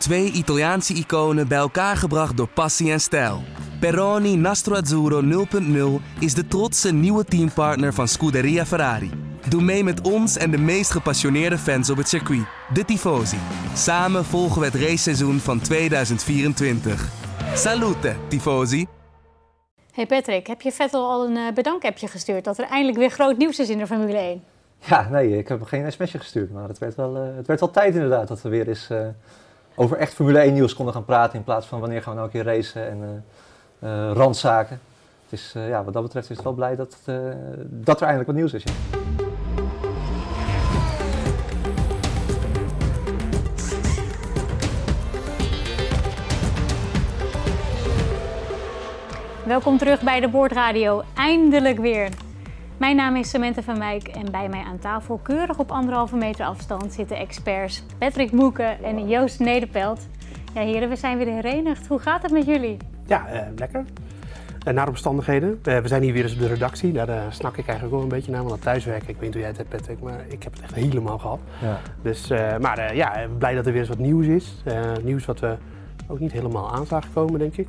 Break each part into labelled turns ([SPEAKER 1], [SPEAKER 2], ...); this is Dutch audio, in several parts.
[SPEAKER 1] Twee Italiaanse iconen bij elkaar gebracht door passie en stijl. Peroni Nastro Azzurro 0.0 is de trotse nieuwe teampartner van Scuderia Ferrari. Doe mee met ons en de meest gepassioneerde fans op het circuit, de Tifosi. Samen volgen we het raceseizoen van 2024. Salute, Tifosi!
[SPEAKER 2] Hey Patrick, heb je Vettel al een uh, bedankappje gestuurd dat er eindelijk weer groot nieuws is in de Formule 1?
[SPEAKER 3] Ja, nee, ik heb hem geen sms'je gestuurd, maar het werd wel, uh, het werd wel tijd inderdaad dat we weer eens uh, over echt Formule 1 nieuws konden gaan praten in plaats van wanneer gaan we nou een keer racen en randzaken. Het is, ja, wat dat betreft is het wel blij dat, dat er eindelijk wat nieuws is. Ja.
[SPEAKER 2] Welkom terug bij de Boordradio. Eindelijk weer. Mijn naam is Samantha van Wijk en bij mij aan tafel, keurig op anderhalve meter afstand, zitten experts Patrick Moeken en Joost Nederpelt. Ja, heren, we zijn weer herenigd. Hoe gaat het met jullie?
[SPEAKER 4] Ja, uh, lekker. Uh, naar de omstandigheden. Uh, we zijn hier weer eens op de redactie. Daar snak ik eigenlijk wel een beetje naar, want het thuiswerken, ik weet niet hoe jij het hebt, Patrick, maar ik heb het echt helemaal gehad. Ja. Dus, maar ja, blij dat er weer eens wat nieuws is. nieuws wat we ook niet helemaal aan zagen komen, denk ik.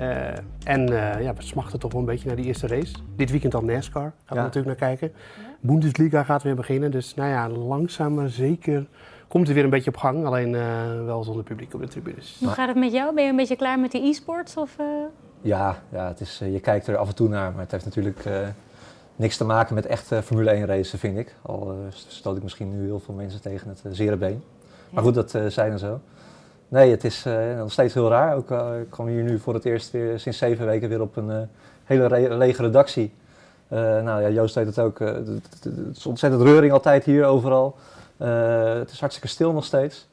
[SPEAKER 4] Uh, en uh, ja, we smachten toch wel een beetje naar die eerste race. Dit weekend al NASCAR, gaan we natuurlijk naar kijken. Ja. Bundesliga gaat weer beginnen, dus nou ja, langzaam maar zeker komt het weer een beetje op gang. Alleen uh, wel zonder publiek op de tribunes.
[SPEAKER 2] Hoe gaat het met jou? Ben je een beetje klaar met die e-sports? Of,
[SPEAKER 3] Ja, ja het is, je kijkt er af en toe naar, maar het heeft natuurlijk niks te maken met echt Formule 1 racen, vind ik. Al stoot ik misschien nu heel veel mensen tegen het zere been. Maar goed, dat zijn er zo. Nee, het is uh, nog steeds heel raar. Ook, uh, ik kwam hier nu voor het eerst weer sinds zeven weken weer op een uh, hele re lege redactie. nou ja, Joost weet het ook. het is ontzettend reuring altijd hier overal. het is hartstikke stil nog steeds.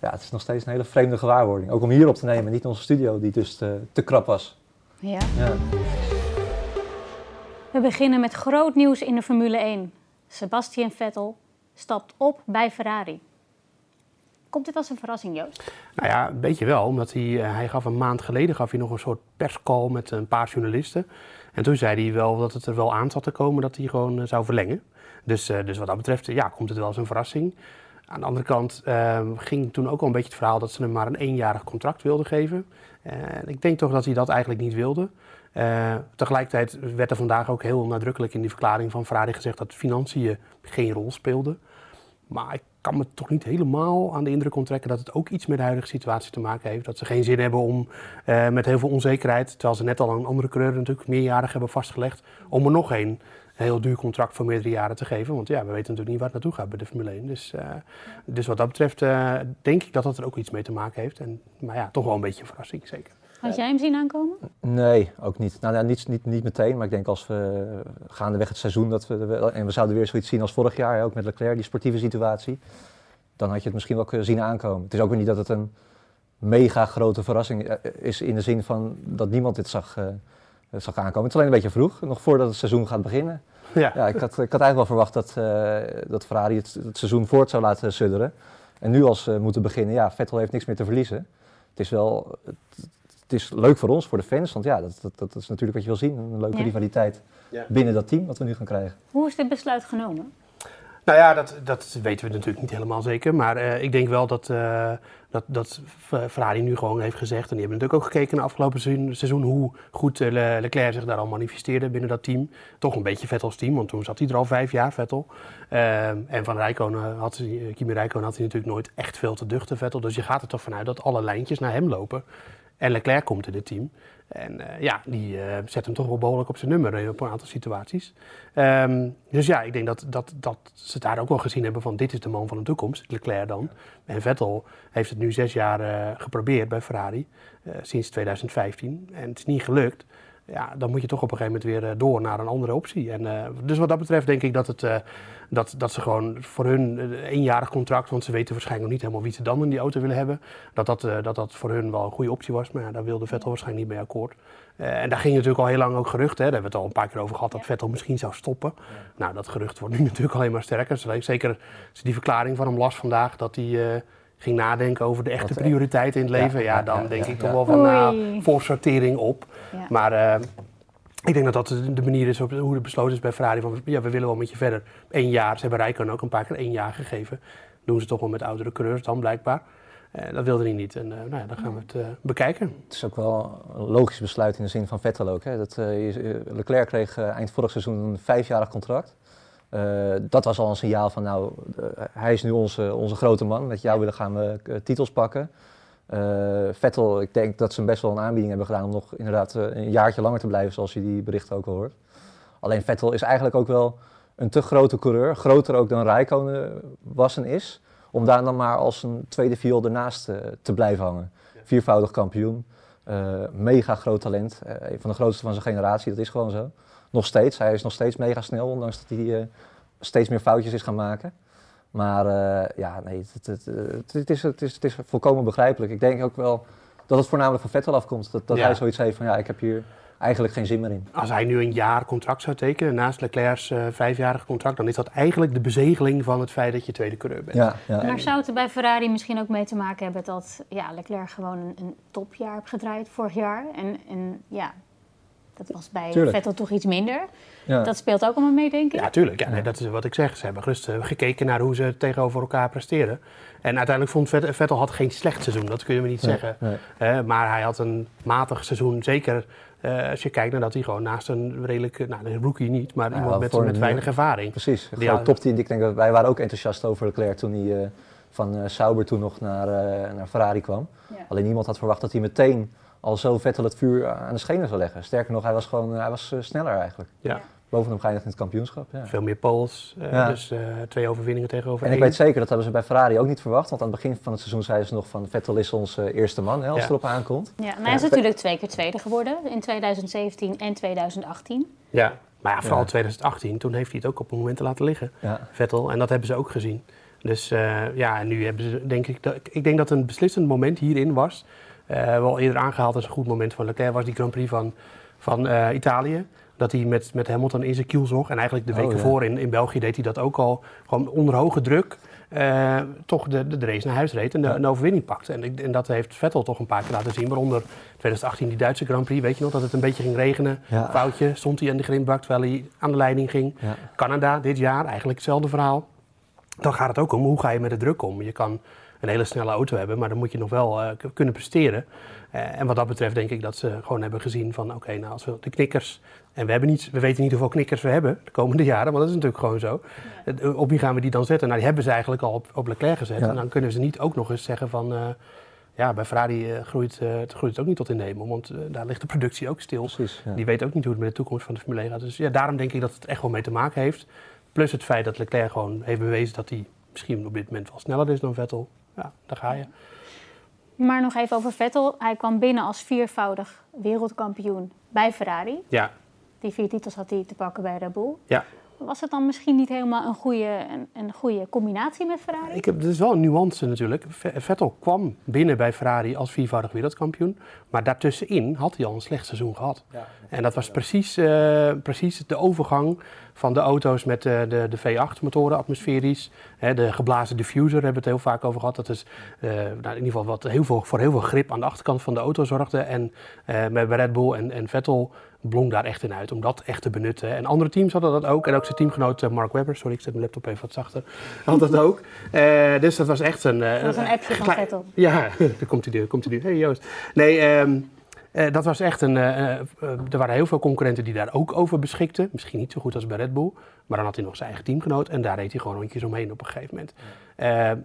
[SPEAKER 3] Ja, het is nog steeds een hele vreemde gewaarwording. Ook om hier op te nemen, niet in onze studio die dus te, te krap was.
[SPEAKER 2] Ja. ja. We beginnen met groot nieuws in de Formule 1. Sebastian Vettel stapt op bij Ferrari. Komt dit als een verrassing, Joost?
[SPEAKER 4] Nou ja, een beetje wel. Omdat hij, eh, hij gaf een maand geleden gaf hij nog een soort perscall met een paar journalisten. En toen zei hij wel dat het er wel aan zat te komen dat hij gewoon eh, zou verlengen. Dus, uh, dus wat dat betreft, ja, komt het wel als een verrassing. Aan de andere kant uh, ging toen ook al een beetje het verhaal dat ze hem maar een eenjarig contract wilden geven. En ik denk toch dat hij dat eigenlijk niet wilde. Tegelijkertijd werd er vandaag ook heel nadrukkelijk in die verklaring van Ferrari gezegd dat financiën geen rol speelden. Maar ik kan me toch niet helemaal aan de indruk onttrekken dat het ook iets met de huidige situatie te maken heeft. Dat ze geen zin hebben om uh, met heel veel onzekerheid, terwijl ze net al een andere kleur natuurlijk meerjarig hebben vastgelegd, om er nog een heel duur contract voor meerdere jaren te geven. Want ja, we weten natuurlijk niet waar het naartoe gaat bij de Formule 1. Dus, uh, dus wat dat betreft uh, denk ik dat dat er ook iets mee te maken heeft. En, maar ja, toch wel een beetje een verrassing, zeker.
[SPEAKER 2] Had jij hem zien aankomen?
[SPEAKER 3] Nee, ook niet. Nou, nou niet, niet, niet meteen, maar ik denk als we gaandeweg het seizoen, dat we, en we zouden weer zoiets zien als vorig jaar, ook met Leclerc, die sportieve situatie, dan had je het misschien wel kunnen zien aankomen. Het is ook weer niet dat het een mega grote verrassing eh, is in de zin van dat niemand dit zag, uh, zag aankomen. Het is alleen een beetje vroeg, nog voordat het seizoen gaat beginnen. Ja. ja ik, had, ik had eigenlijk wel verwacht dat, uh, dat Ferrari het, het, seizoen voort zou laten sudderen. En nu als ze moeten beginnen, ja, Vettel heeft niks meer te verliezen. Het is wel, het is leuk voor ons, voor de fans, want ja, dat, dat, dat is natuurlijk wat je wil zien. Een leuke rivaliteit binnen dat team wat we nu gaan krijgen.
[SPEAKER 2] Hoe is dit besluit genomen?
[SPEAKER 4] Nou ja, dat, dat weten we natuurlijk niet helemaal zeker. Maar uh, ik denk wel dat, uh, dat, dat Ferrari nu gewoon heeft gezegd... en die hebben natuurlijk ook gekeken naar afgelopen seizoen... hoe goed uh, Leclerc zich daar al manifesteerde binnen dat team. Toch een beetje Vettels team, want toen zat hij er al vijf jaar, Vettel. en van Rijkonen had, Kimi Rijkonen had hij natuurlijk nooit echt veel te duchten, Vettel. Dus je gaat er toch vanuit dat alle lijntjes naar hem lopen. En Leclerc komt in het team. En uh, ja, die uh, zet hem toch wel behoorlijk op zijn nummer in op een aantal situaties. Um, dus ja, ik denk dat, dat, dat ze daar ook wel gezien hebben van dit is de man van de toekomst, Leclerc dan. En Vettel heeft het nu zes jaar uh, geprobeerd bij Ferrari, sinds 2015. En het is niet gelukt ja, dan moet je toch op een gegeven moment weer eh, door naar een andere optie. En, uh, dus wat dat betreft denk ik dat, het, uh, dat, dat ze gewoon voor hun een eenjarig contract, want ze weten waarschijnlijk nog niet helemaal wie ze dan in die auto willen hebben, dat dat, dat, dat voor hun wel een goede optie was. Maar ja, daar wilde Vettel waarschijnlijk niet mee akkoord. en daar ging natuurlijk al heel lang ook gerucht, hè, daar hebben we het al een paar keer over gehad, dat Vettel misschien zou stoppen. Nou, dat gerucht wordt nu natuurlijk alleen maar sterker. Zeker die verklaring van hem las vandaag, dat hij ging nadenken over de echte prioriteiten in het leven, ja, dan denk ik toch wel van nou, voor sortering op. Maar uh, ik denk dat dat de manier is op hoe het besloten is bij Ferrari. Van ja, we willen wel met je verder. Eén jaar, ze hebben Rijkonen ook een paar keer één jaar gegeven. Doen ze toch wel met oudere coureurs dan blijkbaar. Eh, dat wilde hij niet. En nou ja, dan gaan we het bekijken.
[SPEAKER 3] Het is ook wel een logisch besluit in de zin van Vettel ook. Hè? Dat, Leclerc kreeg eind vorig seizoen een vijfjarig contract. Dat was al een signaal van, nou, hij is nu onze, onze grote man. Met jou willen gaan we titels pakken. Vettel, ik denk dat ze hem best wel een aanbieding hebben gedaan om nog inderdaad een jaartje langer te blijven, zoals je die berichten ook al hoort. Alleen Vettel is eigenlijk ook wel een te grote coureur, groter ook dan Rijkonen was en is, om daar dan maar als een tweede viool ernaast te blijven hangen. Viervoudig kampioen, mega groot talent, een van de grootste van zijn generatie, dat is gewoon zo. Nog steeds, hij is nog steeds mega snel, ondanks dat hij steeds meer foutjes is gaan maken. Maar ja, nee, het, het, het, het, is, het, is, het is volkomen begrijpelijk. Ik denk ook wel dat het voornamelijk van Vettel afkomt. Dat, dat hij zoiets heeft van ja, ik heb hier eigenlijk geen zin meer in.
[SPEAKER 4] Als hij nu een jaar contract zou tekenen naast Leclerc's uh, vijfjarig contract, dan is dat eigenlijk de bezegeling van het feit dat je tweede coureur bent.
[SPEAKER 2] Ja, ja. Maar zou het er bij Ferrari misschien ook mee te maken hebben dat ja, Leclerc gewoon een, een topjaar heeft gedraaid vorig jaar? En, en ja, dat was bij Vettel toch iets minder. Ja. Dat speelt ook allemaal mee, denk ik.
[SPEAKER 4] Ja, tuurlijk. Ja, nee, dat is wat ik zeg. Ze hebben gerust gekeken naar hoe ze tegenover elkaar presteren. En uiteindelijk vond Vettel, Vettel had geen slecht seizoen, dat kun je me niet zeggen. Uh, maar hij had een matig seizoen, zeker uh, als je kijkt naar dat hij gewoon naast een redelijk, nou een rookie niet, maar ja, iemand met, met weinig ervaring.
[SPEAKER 3] Precies, die ja, top Ik denk dat wij waren ook enthousiast over Leclerc toen hij uh, van uh, Sauber toen nog naar, naar Ferrari kwam. Alleen niemand had verwacht dat hij meteen al zo Vettel het vuur aan de schenen zou leggen. Sterker nog, hij was gewoon hij was, sneller eigenlijk. Ja boven hem geëindigd in het kampioenschap. Ja.
[SPEAKER 4] Veel meer poles, uh, dus uh, twee overwinningen tegenover
[SPEAKER 3] En ik weet zeker, dat hebben ze bij Ferrari ook niet verwacht. Want aan het begin van het seizoen zeiden ze nog van Vettel is onze eerste man, hè, als ja. erop aankomt.
[SPEAKER 2] Ja, maar hij is natuurlijk twee keer tweede geworden in 2017 en 2018.
[SPEAKER 4] Ja, maar ja, vooral 2018, toen heeft hij het ook op momenten laten liggen, Vettel. En dat hebben ze ook gezien. Dus uh, ja, en nu hebben ze, denk ik, dat, ik denk dat een beslissend moment hierin was. Wel eerder aangehaald als een goed moment van Leclerc was die Grand Prix van, van Italië dat hij met, met Hamilton in zijn kiel zog. En eigenlijk de weken oh, voor in, in België deed hij dat ook al. Gewoon onder hoge druk uh, toch de, de, race naar huis reed en de, een overwinning pakte. En, en, dat heeft Vettel toch een paar keer laten zien. Waaronder 2018 die Duitse Grand Prix. Weet je nog dat het een beetje ging regenen? Foutje, stond hij in de grimbak terwijl hij aan de leiding ging. Canada dit jaar, eigenlijk hetzelfde verhaal. Dan gaat het ook om hoe ga je met de druk om. Je kan een hele snelle auto hebben, maar dan moet je nog wel uh, kunnen presteren. Uh, en wat dat betreft denk ik dat ze gewoon hebben gezien van oké, nou als we de knikkers en we, hebben niet, we weten niet hoeveel knikkers we hebben de komende jaren, maar dat is natuurlijk gewoon zo. Eh, op wie gaan we die dan zetten? Nou, die hebben ze eigenlijk al op, op Leclerc gezet. En dan kunnen ze niet ook nog eens zeggen van... Uh, ja, bij Ferrari uh, groeit, uh, het groeit het ook niet tot in de hemel, want daar ligt de productie ook stil. Precies, ja. Die weet ook niet hoe het met de toekomst van de Formule 1 gaat. Dus ja, daarom denk ik dat het echt wel mee te maken heeft. Plus het feit dat Leclerc gewoon heeft bewezen dat hij misschien op dit moment wel sneller is dan Vettel. Ja, daar ga je.
[SPEAKER 2] Maar nog even over Vettel. Hij kwam binnen als viervoudig wereldkampioen bij Ferrari. Ja. Die vier titels had hij te pakken bij Red Bull. Ja. Was het dan misschien niet helemaal een goede, een, een goede combinatie met Ferrari?
[SPEAKER 4] Ik heb, er is wel een nuance natuurlijk. Vettel kwam binnen bij Ferrari als viervoudig wereldkampioen. Maar daartussenin had hij al een slecht seizoen gehad. Ja, en dat was precies, uh, precies de overgang van de auto's met de, de, de V8-motoren atmosferisch. Hè, de geblazen diffuser hebben we het heel vaak over gehad. Dat is uh, nou, in ieder geval wat heel veel, voor heel veel grip aan de achterkant van de auto zorgde. En uh, met Red Bull en, en Vettel blong daar echt in uit om dat echt te benutten. En andere teams hadden dat ook. En ook zijn teamgenoot Mark Webber, sorry ik zet mijn laptop even wat zachter, had dat ook. dus dat was echt een...
[SPEAKER 2] dat was een appje van Vettel.
[SPEAKER 4] Ja, daar komt hij, komt hij. Hey Joost. Nee, um, uh, dat was echt een. Uh, er waren heel veel concurrenten die daar ook over beschikten. Misschien niet zo goed als bij Red Bull. Maar dan had hij nog zijn eigen teamgenoot. En daar reed hij gewoon rondjes omheen op een gegeven moment.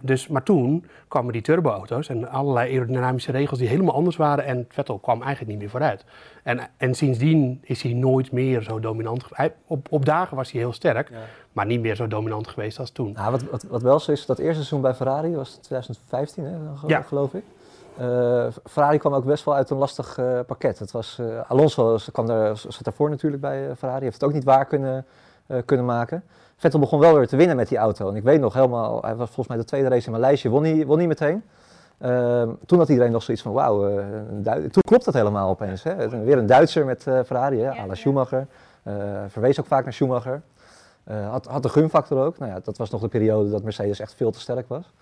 [SPEAKER 4] Dus, maar toen kwamen die turboauto's en allerlei aerodynamische regels die helemaal anders waren. En Vettel kwam eigenlijk niet meer vooruit. En, en sindsdien is hij nooit meer zo dominant. Hij, op, op dagen was hij heel sterk. Maar niet meer zo dominant geweest als toen.
[SPEAKER 3] Nou, wat, wat, wat wel zo is, dat eerste seizoen bij Ferrari was 2015, hè, ja. geloof ik. Uh, Ferrari kwam ook best wel uit een lastig uh, pakket. Het was, uh, Alonso kwam daar, zat daarvoor natuurlijk bij Ferrari, heeft het ook niet waar kunnen, kunnen maken. Vettel begon wel weer te winnen met die auto. En ik weet nog helemaal, hij was volgens mij de tweede race in mijn lijstje, won hij, won hij meteen. Ehm, toen had iedereen nog zoiets van, wauw, toen klopt dat helemaal opeens. Hè? Weer een Duitser met Ferrari, hè? à la Schumacher. verwees ook vaak naar Schumacher. had, had de gunfactor ook. Nou ja, dat was nog de periode dat Mercedes echt veel te sterk was.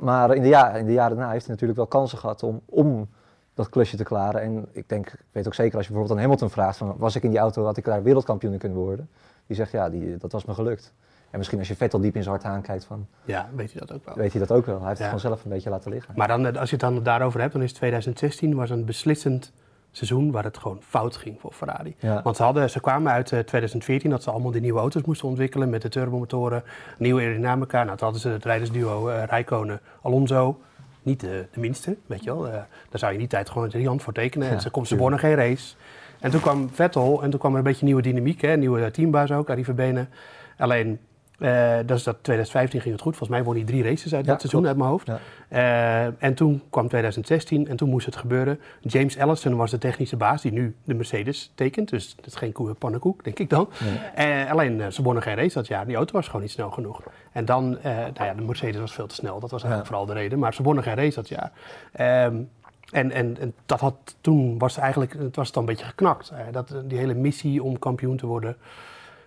[SPEAKER 3] Maar in de, ja, in de jaren daarna heeft hij natuurlijk wel kansen gehad om, om dat klusje te klaren. En ik denk, ik weet ook zeker als je bijvoorbeeld aan Hamilton vraagt: van, was ik in die auto, had ik daar wereldkampioen in kunnen worden? Die zegt ja, die, dat was me gelukt. En misschien als je Vettel diep in zijn hart aankijkt, van,
[SPEAKER 4] Ja, weet je dat ook wel.
[SPEAKER 3] weet hij dat ook wel. Hij heeft
[SPEAKER 4] Ja.
[SPEAKER 3] het gewoon zelf een beetje laten liggen.
[SPEAKER 4] Maar dan, eh, als je het dan daarover hebt, dan is 2016 was een beslissend seizoen waar het gewoon fout ging voor Ferrari.
[SPEAKER 3] Ja.
[SPEAKER 4] Want ze, hadden, ze kwamen uit eh, 2014 dat ze allemaal die nieuwe auto's moesten ontwikkelen met de turbomotoren, nieuwe aerodynamica. Nou, toen hadden ze het rijdersduo eh Rijkonen Alonso. Niet de, de minste, weet je wel. Eh, daar zou je die tijd gewoon drie hand voor tekenen.
[SPEAKER 3] Ja,
[SPEAKER 4] en ze, kon, ze wonnen geen race. En toen kwam Vettel en toen kwam er een beetje nieuwe dynamiek. Hè, nieuwe teambaas ook, Arie Verbenen. Alleen, eh dat is dat 2015 ging het goed. Volgens mij won hij drie races uit
[SPEAKER 3] Ja,
[SPEAKER 4] dat seizoen
[SPEAKER 3] klopt.
[SPEAKER 4] uit mijn hoofd.
[SPEAKER 3] Ja.
[SPEAKER 4] Eh, en toen kwam 2016 en toen moest het gebeuren. James Allison was de technische baas die nu de Mercedes tekent. Dus dat is geen koe pannenkoek, denk ik dan. Eh, alleen, eh, ze wonnen geen race dat jaar. Die auto was gewoon niet snel genoeg. En dan, eh, nou ja, de Mercedes was veel te snel. Dat was eigenlijk vooral de reden. Maar ze wonnen geen race dat jaar. Ehm, en, en, en dat had, toen was het eigenlijk, het was dan een beetje geknakt. Eh, dat, die hele missie om kampioen te worden.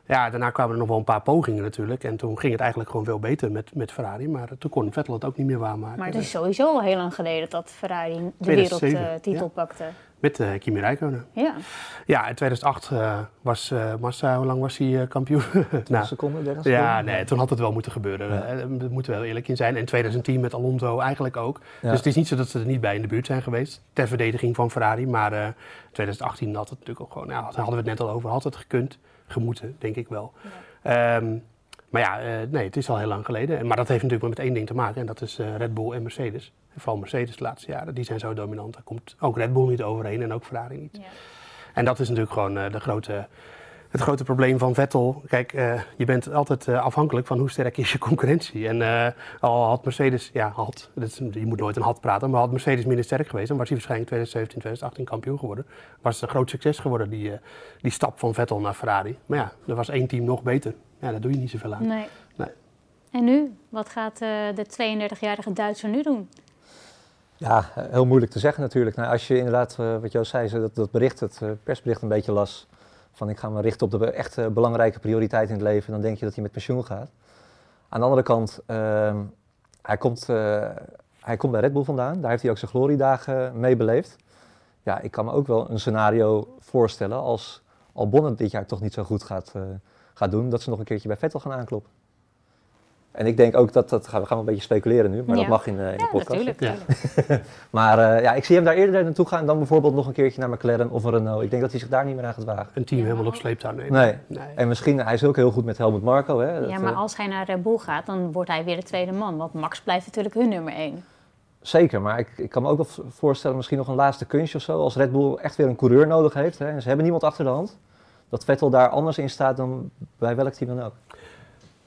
[SPEAKER 4] Ja, daarna kwamen er nog wel een paar pogingen natuurlijk. En toen ging het eigenlijk gewoon veel beter met, met Ferrari. Maar toen kon Vettel het ook niet meer waarmaken.
[SPEAKER 2] Maar het is sowieso al heel lang geleden dat Ferrari de
[SPEAKER 4] 2007,
[SPEAKER 2] wereldtitel
[SPEAKER 4] ja.
[SPEAKER 2] pakte.
[SPEAKER 4] Met eh Kimi Räikkönen.
[SPEAKER 2] Ja.
[SPEAKER 4] Ja, in 2008 eh, was eh, Massa, hoe lang was hij kampioen? nou,
[SPEAKER 3] seconden, 30
[SPEAKER 4] ja, nee, toen had het wel moeten gebeuren.
[SPEAKER 3] Ja.
[SPEAKER 4] Daar moeten we wel eerlijk in zijn. En 2010 met Alonso eigenlijk ook.
[SPEAKER 3] Ja.
[SPEAKER 4] Dus het is niet zo dat ze er niet bij in de buurt zijn geweest. Ter verdediging van Ferrari. Maar eh 2018 had het natuurlijk ook gewoon... Ja, daar hadden we het net al over. Had het gekund. Gemoeten, denk ik wel. Ehm, maar ja, eh, nee, het is al heel lang geleden. Maar dat heeft natuurlijk maar met één ding te maken. En dat is eh, Red Bull en Mercedes. En vooral Mercedes de laatste jaren. Die zijn zo dominant. Daar komt ook Red Bull niet overheen en ook Ferrari niet.
[SPEAKER 2] Ja.
[SPEAKER 4] En dat is natuurlijk gewoon eh, de grote, het grote probleem van Vettel. Kijk, je bent altijd afhankelijk van hoe sterk is je concurrentie. En al had Mercedes, ja, had, dat is, je moet nooit een had praten, maar had Mercedes minder sterk geweest, dan was hij waarschijnlijk 2017, 2018 kampioen geworden. Was het een groot succes geworden, die, die stap van Vettel naar Ferrari. Maar ja, er was één team nog beter. Ja, daar doe je niet zoveel aan.
[SPEAKER 2] Nee.
[SPEAKER 4] Nee.
[SPEAKER 2] En nu? Wat gaat eh, de 32-jarige Duitser nu doen?
[SPEAKER 3] Ja, heel moeilijk te zeggen natuurlijk. Nou, als je inderdaad, eh, wat Joost zei, dat, dat bericht, het eh, persbericht een beetje las, van ik ga me richten op de echt eh, belangrijke prioriteit in het leven, dan denk je dat hij met pensioen gaat. Aan de andere kant, ehm, hij, komt, eh, hij komt bij Red Bull vandaan, daar heeft hij ook zijn gloriedagen mee beleefd. Ja, ik kan me ook wel een scenario voorstellen als Albon het dit jaar toch niet zo goed gaat, eh, gaat doen, dat ze nog een keertje bij Vettel gaan aankloppen. En ik denk ook dat, dat gaan we gaan een beetje speculeren nu, maar
[SPEAKER 2] Ja.
[SPEAKER 3] dat mag in, eh, in de
[SPEAKER 2] Ja,
[SPEAKER 3] podcast.
[SPEAKER 2] natuurlijk.
[SPEAKER 4] Ja.
[SPEAKER 2] natuurlijk.
[SPEAKER 3] Maar eh, ja, ik zie hem daar eerder naartoe gaan dan bijvoorbeeld nog een keertje naar McLaren of een Renault. Ik denk dat hij zich daar niet meer aan gaat wagen.
[SPEAKER 4] Een team
[SPEAKER 2] Ja.
[SPEAKER 4] helemaal op sleeptouw nemen.
[SPEAKER 3] Nee.
[SPEAKER 4] nee.
[SPEAKER 3] En misschien, hij is ook heel goed met Helmut Marco. Hè? Dat,
[SPEAKER 2] Ja, maar
[SPEAKER 3] eh,
[SPEAKER 2] als hij naar Red Bull gaat, dan wordt hij weer de tweede man. Want Max blijft natuurlijk hun nummer één.
[SPEAKER 3] Zeker, maar ik, ik kan me ook wel voorstellen misschien nog een laatste kunstje of zo. Als Red Bull echt weer een coureur nodig heeft hè, en ze hebben niemand achter de hand. Dat Vettel daar anders in staat dan bij welk team dan ook.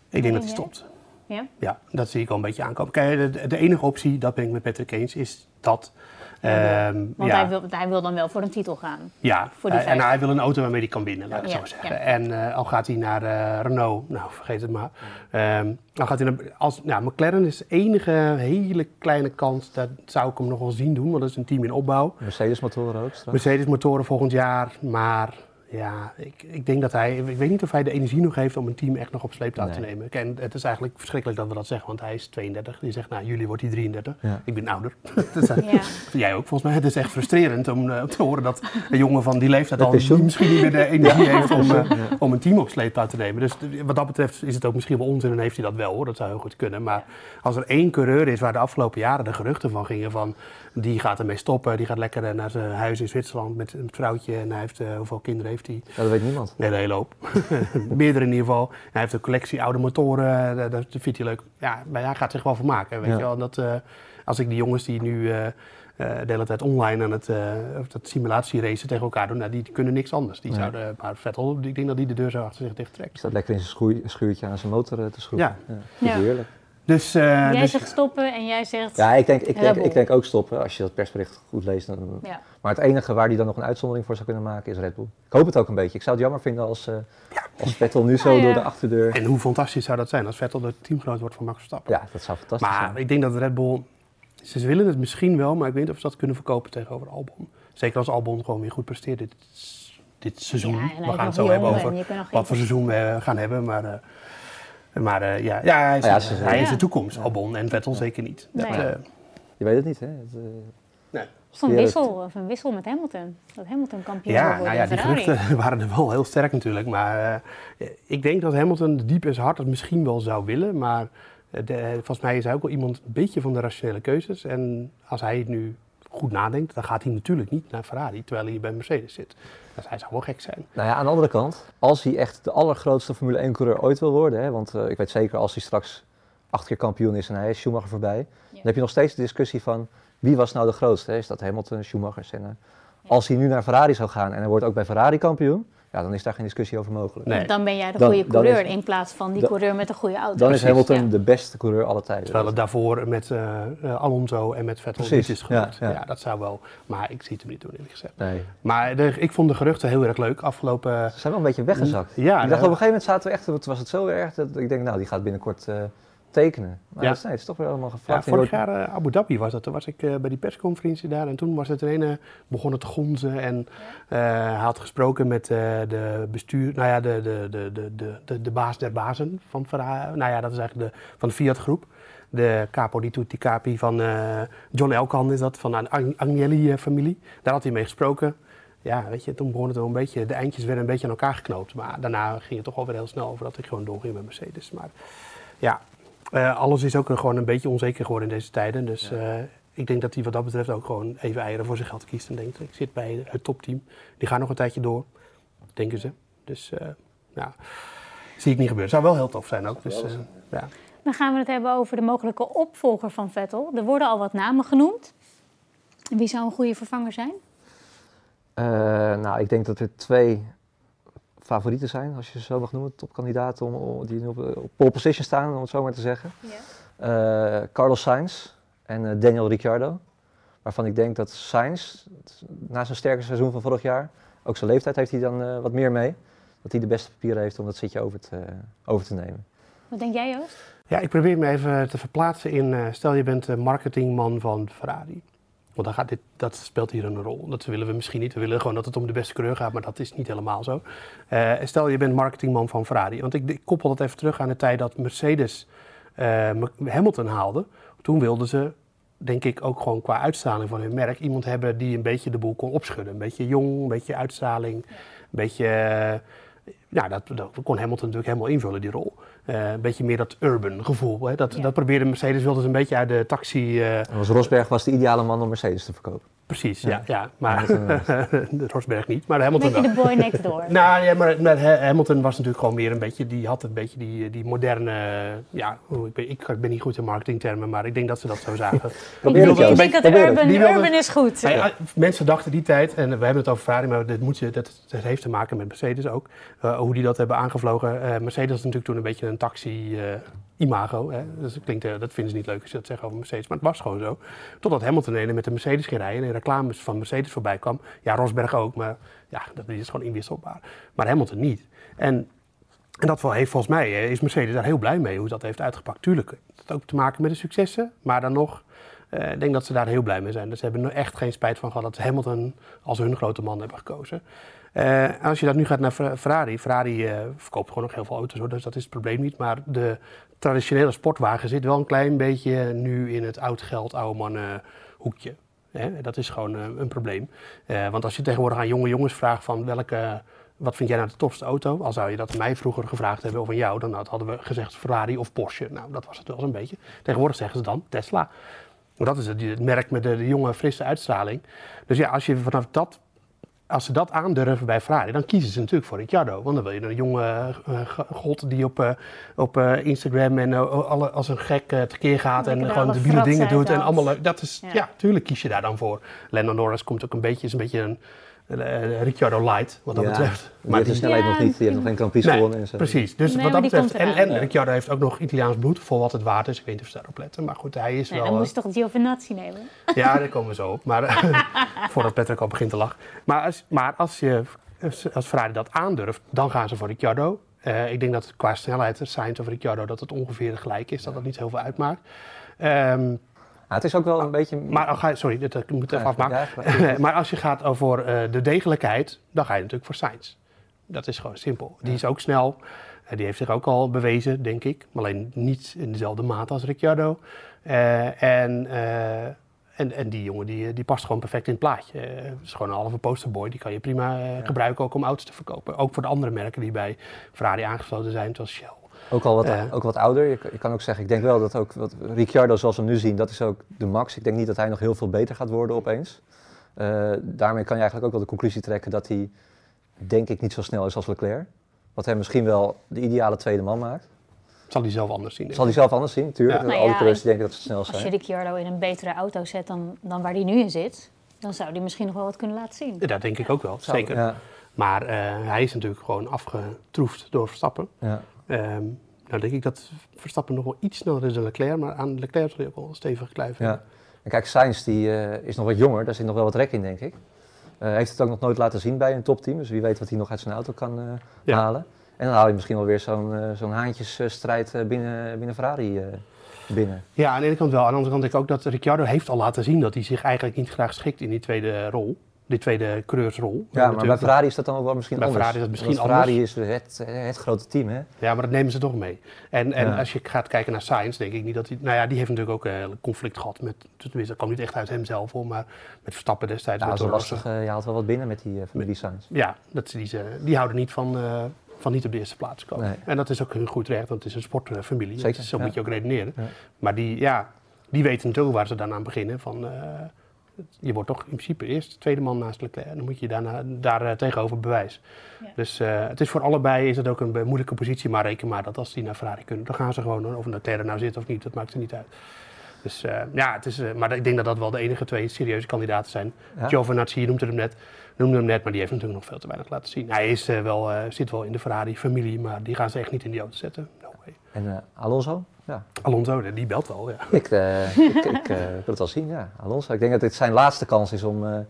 [SPEAKER 4] Ik denk dat hij stopt.
[SPEAKER 2] Ja?
[SPEAKER 4] Ja, dat zie ik al een beetje aankomen. Kijk, de, de enige optie, dat ben ik met Patrick eens, is dat...
[SPEAKER 2] Ja,
[SPEAKER 4] ehm,
[SPEAKER 2] Want
[SPEAKER 4] ja,
[SPEAKER 2] hij, wil, hij wil dan wel voor een titel gaan.
[SPEAKER 4] Ja,
[SPEAKER 2] Voor die
[SPEAKER 4] eh, en hij wil een auto waarmee hij kan winnen, laat ik
[SPEAKER 2] Ja,
[SPEAKER 4] zo zeggen.
[SPEAKER 2] ja.
[SPEAKER 4] En eh, al gaat hij naar eh, Renault, nou vergeet het maar. Ehm, dan gaat hij naar, als, nou, McLaren is de enige hele kleine kans, dat zou ik hem nog wel zien doen, want dat is een team in opbouw.
[SPEAKER 3] Mercedes motoren ook straks.
[SPEAKER 4] Mercedes motoren volgend jaar, maar ja, ik, ik denk dat hij, ik weet niet of hij de energie nog heeft om een team echt nog op sleeptouw te nemen. Kijk, En het is eigenlijk verschrikkelijk dat we dat zeggen, want hij is 32. Die zegt, nou, juli wordt hij 33.
[SPEAKER 3] Ja.
[SPEAKER 4] Ik ben ouder. Dat is, eh,
[SPEAKER 2] Ja.
[SPEAKER 4] Jij ook volgens mij. Het is echt frustrerend om eh, te horen dat een jongen van die leeftijd al misschien niet meer de energie heeft om, eh, om een team op sleeptouw te nemen. Dus wat dat betreft is het ook misschien wel onzin en heeft hij dat wel hoor. Dat zou heel goed kunnen. Maar als er één coureur is waar de afgelopen jaren de geruchten van gingen van die gaat ermee stoppen, die gaat lekker eh, naar zijn huis in Zwitserland met een vrouwtje en hij heeft, eh, hoeveel kinderen heeft hij?
[SPEAKER 3] Ja, dat weet niemand.
[SPEAKER 4] Nee, een hele hoop. Meerdere in ieder geval. Hij heeft een collectie oude motoren, eh, dat, dat vindt hij leuk. Ja, maar hij gaat zich wel vermaken, weet
[SPEAKER 3] Ja.
[SPEAKER 4] je wel. Dat, eh, als ik die jongens die nu eh, eh, de hele tijd online aan het uh, dat simulatieracen tegen elkaar doen, nou, die, die kunnen niks anders. Die
[SPEAKER 3] Nee.
[SPEAKER 4] zouden, maar Vettel, ik denk dat die de deur zo achter zich dicht
[SPEAKER 3] Hij
[SPEAKER 4] trekt.
[SPEAKER 3] staat lekker in zijn schuurtje aan zijn motor te schroeven.
[SPEAKER 4] Ja.
[SPEAKER 3] Ja.
[SPEAKER 2] Ja.
[SPEAKER 3] Heerlijk.
[SPEAKER 4] Dus, eh,
[SPEAKER 2] Jij
[SPEAKER 4] dus
[SPEAKER 2] zegt stoppen en jij zegt...
[SPEAKER 3] Ja, ik denk, ik, denk, ik denk ook stoppen. Als je dat persbericht goed leest. Dan...
[SPEAKER 2] Ja.
[SPEAKER 3] Maar het enige waar hij dan nog een uitzondering voor zou kunnen maken is Red Bull. Ik hoop het ook een beetje. Ik zou het jammer vinden als, eh als Vettel nu zo
[SPEAKER 2] Ah, ja.
[SPEAKER 3] door de achterdeur...
[SPEAKER 4] en hoe fantastisch zou dat zijn als Vettel de teamgenoot wordt van Max Verstappen.
[SPEAKER 3] Ja, dat zou fantastisch
[SPEAKER 4] Maar
[SPEAKER 3] zijn.
[SPEAKER 4] ik denk dat Red Bull, ze willen het misschien wel, maar ik weet niet of ze dat kunnen verkopen tegenover Albon. Zeker als Albon gewoon weer goed presteert dit, dit seizoen. We gaan het zo hebben
[SPEAKER 2] en
[SPEAKER 4] over wat voor seizoen we gaan hebben. Maar, eh, maar eh, ja, ja, hij is,
[SPEAKER 3] Ah ja, ze-
[SPEAKER 4] hij is
[SPEAKER 2] Ja.
[SPEAKER 4] de toekomst, Albon en Vettel zeker niet. Dat, eh,
[SPEAKER 3] Je weet het niet, hè? Het, eh,
[SPEAKER 4] Nee.
[SPEAKER 2] Of een wissel, of een wissel met Hamilton. Dat Hamilton kampioen
[SPEAKER 4] Ja,
[SPEAKER 2] worden
[SPEAKER 4] nou ja, die geruchten waren er wel heel sterk natuurlijk. Maar eh, ik denk dat Hamilton diep in zijn hart het misschien wel zou willen. Maar de, volgens mij is hij ook wel iemand een beetje van de rationele keuzes. En als hij het nu goed nadenkt, dan gaat hij natuurlijk niet naar Ferrari terwijl hij bij Mercedes zit. Dus hij zou wel gek zijn.
[SPEAKER 3] Nou ja, aan de andere kant, als hij echt de allergrootste Formule 1-coureur ooit wil worden, hè, want eh, ik weet zeker als hij straks acht keer kampioen is en hij is Schumacher voorbij, dan heb je nog steeds de discussie van wie was nou de grootste? Hè? Is dat Hamilton, Schumacher, Senna? Als hij nu naar Ferrari zou gaan en hij wordt ook bij Ferrari kampioen, ja, dan is daar geen discussie over mogelijk.
[SPEAKER 4] Nee.
[SPEAKER 2] Dan ben jij de
[SPEAKER 3] Dan-
[SPEAKER 2] goede
[SPEAKER 3] dan
[SPEAKER 2] coureur
[SPEAKER 3] is-
[SPEAKER 2] in plaats van die coureur met een goede auto.
[SPEAKER 3] Dan is
[SPEAKER 2] Precies,
[SPEAKER 3] Hamilton
[SPEAKER 2] ja.
[SPEAKER 3] de beste coureur aller tijden.
[SPEAKER 4] Terwijl het daarvoor met eh, eh, Alonso en met Vettel
[SPEAKER 3] Precies,
[SPEAKER 4] niet is gelukt.
[SPEAKER 3] ja,
[SPEAKER 4] Ja,
[SPEAKER 3] ja.
[SPEAKER 4] dat zou wel. Maar ik zie het hem niet doen eerlijk gezegd.
[SPEAKER 3] Nee,
[SPEAKER 4] Maar de, ik vond de geruchten heel erg leuk afgelopen...
[SPEAKER 3] ze zijn wel een beetje weggezakt.
[SPEAKER 4] Ja,
[SPEAKER 3] ik dacht
[SPEAKER 4] nou-
[SPEAKER 3] op een gegeven moment zaten we echt, het was het zo erg dat ik denk, nou, die gaat binnenkort eh, tekenen. Maar
[SPEAKER 4] Ja.
[SPEAKER 3] dat is, nee, het is toch weer allemaal
[SPEAKER 4] Ja,
[SPEAKER 3] gevraagd.
[SPEAKER 4] vorig jaar eh, Abu Dhabi was dat. Toen was ik eh, bij die persconferentie daar en toen was het er een, eh, begon het te gonzen en eh, hij had gesproken met eh, de bestuur, nou ja, de, de, de, de, de, de, de baas der bazen van Ferrari. Nou ja, dat is eigenlijk de, van de Fiat groep. De capo di tutti capi van eh, John Elkan is dat, van de Ag- Agnelli-familie. Daar had hij mee gesproken. Ja, weet je, toen begon het wel een beetje, de eindjes werden een beetje aan elkaar geknoopt. Maar daarna ging het toch wel weer heel snel over dat ik gewoon doorging met Mercedes. Maar ja, eh, alles is ook gewoon een beetje onzeker geworden in deze tijden. Dus eh, ik denk dat hij wat dat betreft ook gewoon even eieren voor zijn geld kiest. En denkt, ik zit bij het topteam. Die gaan nog een tijdje door, denken ze. Dus eh, ja, zie ik niet gebeuren. Zou wel heel tof zijn ook. Dus, eh, ja.
[SPEAKER 2] Dan gaan we het hebben over de mogelijke opvolger van Vettel. Er worden al wat namen genoemd. Wie zou een goede vervanger zijn?
[SPEAKER 3] Eh, nou, ik denk dat er twee favorieten zijn, als je ze zo mag noemen, topkandidaten om, om- die nu op, op pole position staan, om het zo maar te zeggen. Eh, Carlos Sainz en eh, Daniel Ricciardo. Waarvan ik denk dat Sainz, na zijn sterke seizoen van vorig jaar, ook zijn leeftijd heeft hij dan eh, wat meer mee. Dat hij de beste papieren heeft om dat zitje over te, over te nemen.
[SPEAKER 2] Wat denk jij, Joost?
[SPEAKER 4] ja, ik probeer me even te verplaatsen in, eh, stel je bent de marketingman van Ferrari. Want dan gaat dit, dat speelt hier een rol. Dat willen we misschien niet. We willen gewoon dat het om de beste coureur gaat, maar dat is niet helemaal zo. Eh, stel je bent marketingman van Ferrari. Want ik, ik koppel dat even terug aan de tijd dat Mercedes eh, Hamilton haalde. Toen wilden ze, denk ik, ook gewoon qua uitstraling van hun merk... iemand hebben die een beetje de boel kon opschudden. Een beetje jong, een beetje uitstraling, een beetje... eh, ja, dat, dat kon Hamilton natuurlijk helemaal invullen, die rol. Eh, een beetje meer dat urban gevoel. Hè? Dat,
[SPEAKER 2] Ja.
[SPEAKER 4] dat probeerde Mercedes, wilde ze een beetje uit de taxi... eh,
[SPEAKER 3] was Rosberg was de ideale man om Mercedes te verkopen.
[SPEAKER 4] Precies, ja.
[SPEAKER 3] Ja.
[SPEAKER 4] ja, maar Rosberg niet, maar
[SPEAKER 2] Een
[SPEAKER 4] Hamilton
[SPEAKER 2] beetje
[SPEAKER 4] wel.
[SPEAKER 2] de boy next door.
[SPEAKER 4] Nou ja, maar, maar Ha- Hamilton was natuurlijk gewoon meer een beetje, die had een beetje die, die moderne, ja, hoe- ik ben, ik ben niet goed in marketingtermen, maar ik denk dat ze dat zo zagen.
[SPEAKER 2] ik
[SPEAKER 3] Probeer
[SPEAKER 2] denk, ik denk dat urban,
[SPEAKER 4] Die wilde-
[SPEAKER 2] urban is goed.
[SPEAKER 4] Nou ja, mensen dachten die tijd, en we hebben het over Ferrari, maar dit moet je, dat, dat heeft te maken met Mercedes ook, eh, hoe die dat hebben aangevlogen. Eh, Mercedes was natuurlijk toen een beetje een taxi-imago, hè? dus dat, eh, dat vinden ze niet leuk als je dat zegt over Mercedes, maar het was gewoon zo. Totdat Hamilton ene met de Mercedes ging rijden en reclames van Mercedes voorbij kwam. Ja, Rosberg ook, maar ja, dat is gewoon inwisselbaar. Maar Hamilton niet. En en dat heeft volgens mij, eh, is Mercedes daar heel blij mee hoe dat heeft uitgepakt. Tuurlijk, het heeft ook te maken met de successen, maar dan nog, eh, ik denk dat ze daar heel blij mee zijn. Dus ze hebben er echt geen spijt van gehad dat ze Hamilton als hun grote man hebben gekozen. Eh, als je dat nu gaat naar Fer- Ferrari, Ferrari eh, verkoopt gewoon nog heel veel auto's, hoor, dus dat is het probleem niet. Maar de traditionele sportwagen zit wel een klein beetje nu in het oud geld, oude mannen hoekje. Hè, dat is gewoon eh, een probleem. Want als je tegenwoordig aan jonge jongens vraagt van welke, wat vind jij nou de tofste auto? Al zou je dat mij vroeger gevraagd hebben of aan jou, dan had- hadden we gezegd Ferrari of Porsche. Nou, dat was het wel zo'n beetje. Tegenwoordig zeggen ze dan Tesla. Dat is het, het merk met de, de jonge, frisse uitstraling. Dus ja, als je vanaf dat als ze dat aandurven bij Ferrari, dan kiezen ze natuurlijk voor Ricciardo. Want dan wil je een jonge eh, g- god die op, eh, op eh, Instagram en eh, alle, als een gek eh, tekeer gaat en gewoon debiele dingen doet. En allemaal leuk. Dat is,
[SPEAKER 2] Ja.
[SPEAKER 4] ja. tuurlijk kies je daar dan voor. Lennon Norris komt ook een beetje, is een beetje een eh, Ricciardo light, wat dat
[SPEAKER 3] Ja,
[SPEAKER 4] betreft.
[SPEAKER 3] Maar die heeft de
[SPEAKER 4] die-
[SPEAKER 3] snelheid
[SPEAKER 2] Ja,
[SPEAKER 3] nog niet. Die heeft nog geen Grand Prix
[SPEAKER 4] Nee,
[SPEAKER 3] gewonnen. En zo.
[SPEAKER 4] Precies, dus
[SPEAKER 2] Nee,
[SPEAKER 4] wat dat
[SPEAKER 2] die
[SPEAKER 4] betreft. En, en Ricciardo heeft ook nog Italiaans bloed, voor wat het waard is. Ik weet niet of ze daarop letten, maar goed, hij is
[SPEAKER 2] Nee,
[SPEAKER 4] wel...
[SPEAKER 2] dan
[SPEAKER 4] eh,
[SPEAKER 2] moest je toch Giovinazzi nemen?
[SPEAKER 4] ja, daar komen we zo op. Maar eh, voordat Patrick al begint te lachen. Maar als, maar als, je, als Ferrari dat aandurft, dan gaan ze voor Ricciardo. Eh, ik denk dat qua snelheid, Sainz of Ricciardo, dat het ongeveer gelijk is. Dat dat niet heel veel uitmaakt. Ehm,
[SPEAKER 3] Het is ook wel een beetje...
[SPEAKER 4] maar je, sorry, dit, ik moet even afmaken.
[SPEAKER 3] maar-
[SPEAKER 4] als je gaat over eh, de degelijkheid, dan ga je natuurlijk voor Sainz. Dat is gewoon simpel. Die is ook snel. Eh, die heeft zich ook al bewezen, denk ik. Maar alleen niet in dezelfde mate als Ricciardo. Eh, en, eh, en, en die jongen die, die past gewoon perfect in het plaatje. Het is gewoon een halve posterboy. Die kan je prima gebruiken ook om auto's te verkopen. Ook voor de andere merken die bij Ferrari aangesloten zijn, zoals Shell.
[SPEAKER 3] Ook al wat, ook wat ouder. Je, je, kan ook zeggen, ik denk wel dat ook wat Ricciardo zoals we hem nu zien, dat is ook de max. Ik denk niet dat hij nog heel veel beter gaat worden opeens. daarmee kan je eigenlijk ook wel de conclusie trekken dat hij, denk ik, niet zo snel is als Leclerc. Wat hem misschien wel de ideale tweede man maakt.
[SPEAKER 4] Zal hij zelf anders zien?
[SPEAKER 3] Zal hij zelf anders zien, natuurlijk. Ja. Nou Alle denken dat ze snel zijn.
[SPEAKER 2] Als je Ricciardo in een betere auto zet dan, dan waar hij nu in zit, dan zou hij misschien nog wel wat kunnen laten zien.
[SPEAKER 4] Ja, dat denk ik ook wel, zeker. Ja. Maar uh, hij is natuurlijk gewoon afgetroefd door Verstappen. Ja. Um, nou denk ik dat Verstappen nog wel iets sneller is dan Leclerc, maar aan Leclerc zal hij ook wel stevig kluiven. Ja.
[SPEAKER 3] En kijk, Sainz die, uh, is nog wat jonger, daar zit nog wel wat rek in, denk ik. Uh, heeft het ook nog nooit laten zien bij een topteam, dus wie weet wat hij nog uit zijn auto kan halen. En dan haal je misschien wel weer zo'n zo'n haantjesstrijd binnen, binnen Ferrari binnen.
[SPEAKER 4] Ja, aan de ene kant wel. Aan de andere kant denk ik ook dat Ricciardo heeft al laten zien dat hij zich eigenlijk niet graag schikt in die tweede rol. Die tweede coureursrol.
[SPEAKER 3] Ja, maar bij Ferrari is dat dan ook wel misschien
[SPEAKER 4] bij
[SPEAKER 3] anders.
[SPEAKER 4] Ferrari is dat misschien
[SPEAKER 3] Want Ferrari is het, het grote team, hè?
[SPEAKER 4] Ja, maar dat nemen ze toch mee. En, en ja. als je gaat kijken naar Sainz, denk ik niet dat hij... Nou ja, die heeft natuurlijk ook een conflict gehad met... Tenminste, dat kwam niet echt uit hemzelf, hoor, maar met Verstappen destijds.
[SPEAKER 3] Ja, dat is lastig. je haalt wel wat binnen met die familie Sainz.
[SPEAKER 4] Ja, dat, die, die houden niet van van niet op de eerste plaats komen. Nee. En dat is ook hun goed recht, want het is een sportfamilie. Zeker, zo moet je ook redeneren. Maar die, ja, die weten natuurlijk waar ze dan aan beginnen. Van, je wordt toch in principe eerst tweede man naast Leclerc. Dan moet je daarna, daar uh, tegenover bewijs. Ja. Dus uh, het is voor allebei is het ook een moeilijke positie. Maar reken maar dat als die naar Ferrari kunnen, dan gaan ze gewoon. Of een Leclerc er nou zit of niet, dat maakt er niet uit. Dus ja, het is, maar ik denk dat dat wel de enige twee serieuze kandidaten zijn. Ja. Giovinazzi, je noemt hem net noemde hem net, maar die heeft natuurlijk nog veel te weinig laten zien. Hij is, uh, wel, uh, zit wel in de Ferrari-familie, maar die gaan ze echt niet in die auto zetten. No way.
[SPEAKER 3] En uh, Alonso?
[SPEAKER 4] Ja. Alonso, die belt wel, ja.
[SPEAKER 3] Ik, ik, ik wil het wel zien, ja. Alonso. Ik denk dat dit zijn laatste kans is om,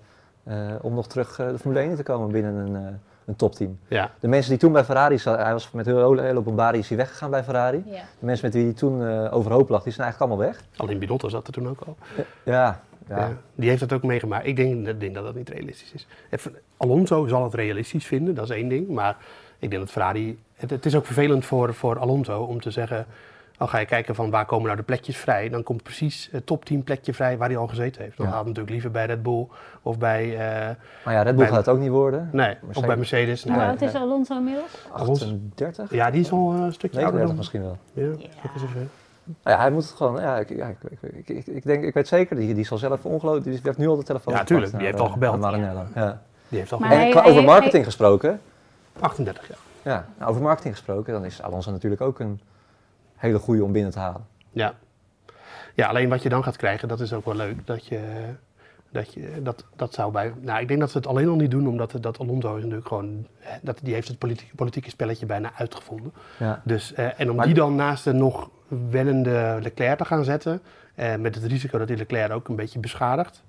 [SPEAKER 3] om nog terug de Formule 1 te komen binnen een, een topteam. Ja. De mensen die toen bij Ferrari zat, hij was met heel hele Bombari is hij weggegaan bij Ferrari. Ja. De mensen met wie hij toen overhoop lag, die zijn eigenlijk allemaal weg.
[SPEAKER 4] Alleen Binotto zat er toen ook al.
[SPEAKER 3] Ja, ja.
[SPEAKER 4] die heeft het ook meegemaakt. Ik denk, denk, dat dat niet realistisch is. Even, Alonso zal het realistisch vinden, dat is één ding. Maar ik denk dat Ferrari... Het, het is ook vervelend voor, voor Alonso om te zeggen... Al ga je kijken van waar komen nou de plekjes vrij, dan komt precies het top 10 plekje vrij waar hij al gezeten heeft. Dan ja. gaat het natuurlijk liever bij Red Bull of bij. Uh,
[SPEAKER 3] maar ja, Red Bull gaat het ook niet worden.
[SPEAKER 4] Nee, Mercedes. of bij Mercedes.
[SPEAKER 2] Hoe oud is Alonso inmiddels?
[SPEAKER 3] 38?
[SPEAKER 4] Ja, die is al een stukje
[SPEAKER 3] 39 ouder. misschien wel.
[SPEAKER 4] Ja.
[SPEAKER 3] Nou ja, hij moet het gewoon. Ja, ik, ja, ik, ik, ik, denk, ik weet zeker, die, die zal zelf ongelooflijk. Die heeft nu al de telefoon.
[SPEAKER 4] Ja, natuurlijk. Die heeft al gebeld.
[SPEAKER 3] Maranello. Ja.
[SPEAKER 4] Die heeft al
[SPEAKER 3] gebeld. En over marketing gesproken.
[SPEAKER 4] 38 jaar.
[SPEAKER 3] Ja, nou, over marketing gesproken, dan is Alonso natuurlijk ook een hele goede om binnen te halen.
[SPEAKER 4] Ja. Ja, alleen wat je dan gaat krijgen, dat is ook wel leuk. Dat je. Dat, je, dat, dat zou bij. Nou, ik denk dat ze het alleen al niet doen, omdat dat Alonso is natuurlijk gewoon. Dat, die heeft het politieke, politieke spelletje bijna uitgevonden. Ja. Dus, eh, en om die dan naast de nog wennende Leclerc te gaan zetten. Eh, met het risico dat die Leclerc ook een beetje beschadigt.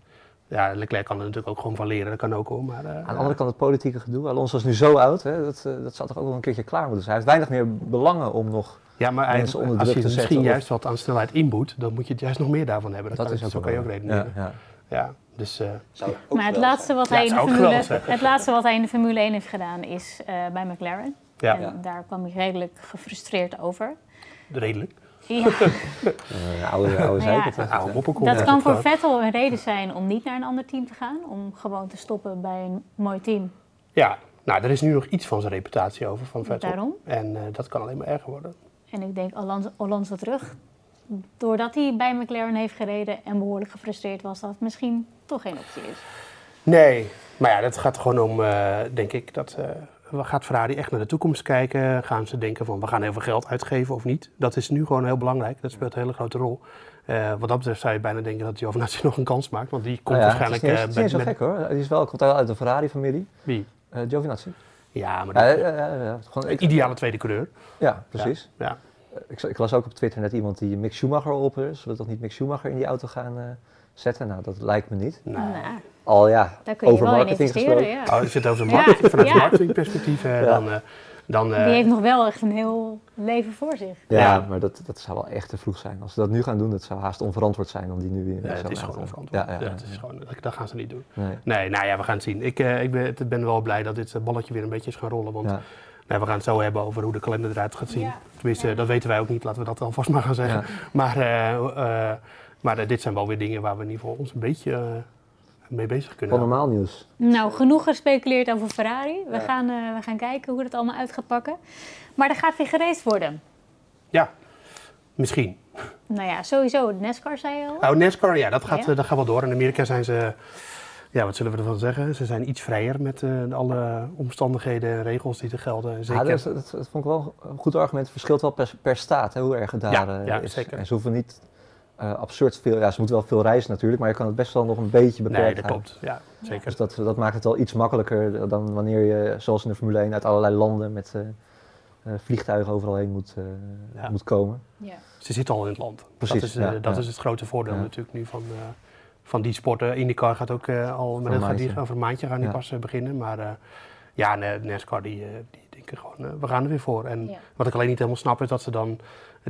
[SPEAKER 4] Ja, Leclerc kan er natuurlijk ook gewoon van leren, dat kan ook hoor. Maar, uh,
[SPEAKER 3] Aan de andere kant het politieke gedoe. Alonso is nu zo oud, hè, dat, dat zal toch ook wel een keertje klaar moeten zijn. Hij heeft weinig meer belangen om nog
[SPEAKER 4] ja, maar mensen onder. Als je misschien juist wat aan snelheid inboet, dan moet je juist nog meer daarvan hebben. Dat, dat kan, is zo kan je ook redeneren. Ja, ja. ja dus, uh,
[SPEAKER 2] maar het laatste, wat hij in de Formule, het laatste wat hij in de Formule 1 heeft gedaan is bij McLaren. Ja. En daar kwam hij redelijk gefrustreerd over.
[SPEAKER 4] Redelijk?
[SPEAKER 2] Ja.
[SPEAKER 3] uh, oude oude ja.
[SPEAKER 2] Dat kan voor Vettel een reden zijn om niet naar een ander team te gaan. Om gewoon te stoppen bij een mooi team.
[SPEAKER 4] Ja, nou, er is nu nog iets van zijn reputatie over van Vettel.
[SPEAKER 2] Daarom.
[SPEAKER 4] En uh, dat kan alleen maar erger worden.
[SPEAKER 2] En ik denk Alonso, Alonso terug. Doordat hij bij McLaren heeft gereden en behoorlijk gefrustreerd was, dat het misschien toch geen optie is.
[SPEAKER 4] Nee, maar ja, dat gaat gewoon om, uh, denk ik, dat gaat Ferrari echt naar de toekomst kijken? Gaan ze denken van we gaan heel veel geld uitgeven of niet? Dat is nu gewoon heel belangrijk. Dat speelt een hele grote rol. Uh, wat dat betreft zou je bijna denken dat Giovinazzi nog een kans maakt. Want die komt
[SPEAKER 3] nou
[SPEAKER 4] ja, waarschijnlijk...
[SPEAKER 3] Het is, niet, uh, zo gek hoor. Die is wel, komt uit de Ferrari-familie.
[SPEAKER 4] Wie?
[SPEAKER 3] Uh, Giovinazzi.
[SPEAKER 4] Ja, maar dat, ja, gewoon, een ideale tweede coureur.
[SPEAKER 3] Ja, precies.
[SPEAKER 4] Ja.
[SPEAKER 3] Ik, ik, las ook op Twitter net iemand die Mick Schumacher op is. Zullen we toch niet Mick Schumacher in die auto gaan zetten? Nou, dat lijkt me niet.
[SPEAKER 2] Nee. Nou,
[SPEAKER 3] al ja, over marketing gesproken.
[SPEAKER 2] Ja.
[SPEAKER 4] Oh, als je het over marketing, vanuit marketingperspectief, dan... Uh, dan
[SPEAKER 2] uh, Die heeft nog wel echt een heel leven voor zich.
[SPEAKER 3] Ja, ja, maar dat, dat zou wel echt te vroeg zijn. Als ze dat nu gaan doen, dat zou haast onverantwoord zijn om die nu weer...
[SPEAKER 4] Ja, het is gewoon onverantwoord. Ja, ja, het is gewoon, dat, dat, gaan ze niet doen. Nee. nee, nou ja, we gaan het zien. Ik, ik ben, ben wel blij dat dit balletje weer een beetje is gaan rollen. Want nou, we gaan het zo hebben over hoe de kalender eruit gaat zien. Tenminste, dat weten wij ook niet. Laten we dat alvast maar gaan zeggen. Maar Maar eh, dit zijn wel weer dingen waar we in ieder geval ons een beetje eh, mee bezig kunnen
[SPEAKER 3] Van normaal nieuws.
[SPEAKER 2] Nou, genoeg gespeculeerd over Ferrari. We, gaan, eh, we gaan kijken hoe dat allemaal uit gaat pakken. Maar er gaat weer geraced worden.
[SPEAKER 4] Ja, misschien.
[SPEAKER 2] Nou ja, sowieso. NASCAR zei je al.
[SPEAKER 4] Oh, NASCAR, ja, dat gaat,
[SPEAKER 2] Ja.
[SPEAKER 4] eh, dat gaat wel door. In Amerika zijn ze, ja, wat zullen we ervan zeggen? Ze zijn iets vrijer met eh, alle omstandigheden en regels die er gelden. Zeker.
[SPEAKER 3] Ja, dat, dat, dat vond ik wel een goed argument. Het verschilt wel per, per staat, hè, hoe erg het daar
[SPEAKER 4] Ja,
[SPEAKER 3] eh,
[SPEAKER 4] ja,
[SPEAKER 3] is.
[SPEAKER 4] zeker.
[SPEAKER 3] En ze hoeven niet eh, absurd veel... Ja, ze moeten wel veel reizen natuurlijk, maar je kan het best wel nog een beetje beperkt
[SPEAKER 4] nee, dat klopt. Ja, zeker.
[SPEAKER 3] Dus dat, dat maakt het wel iets makkelijker dan wanneer je, zoals in de Formule 1, uit allerlei landen met eh, eh, vliegtuigen overal heen moet, eh,
[SPEAKER 4] Ja.
[SPEAKER 3] moet komen.
[SPEAKER 2] Ja.
[SPEAKER 4] Ze zitten al in het land.
[SPEAKER 3] Precies,
[SPEAKER 4] Dat is, eh,
[SPEAKER 3] ja,
[SPEAKER 4] dat
[SPEAKER 3] ja.
[SPEAKER 4] is het grote voordeel
[SPEAKER 3] Ja.
[SPEAKER 4] natuurlijk nu van, eh, van die sporten. IndyCar gaat ook eh, al, maar
[SPEAKER 3] een
[SPEAKER 4] dat gaat die,
[SPEAKER 3] maandje.
[SPEAKER 4] over een maandje gaan die
[SPEAKER 3] Ja.
[SPEAKER 4] pas beginnen. Maar eh, ja, Na- NASCAR die, die denken gewoon, eh, we gaan er weer voor. En
[SPEAKER 2] Ja.
[SPEAKER 4] wat ik alleen niet helemaal snap is dat ze dan,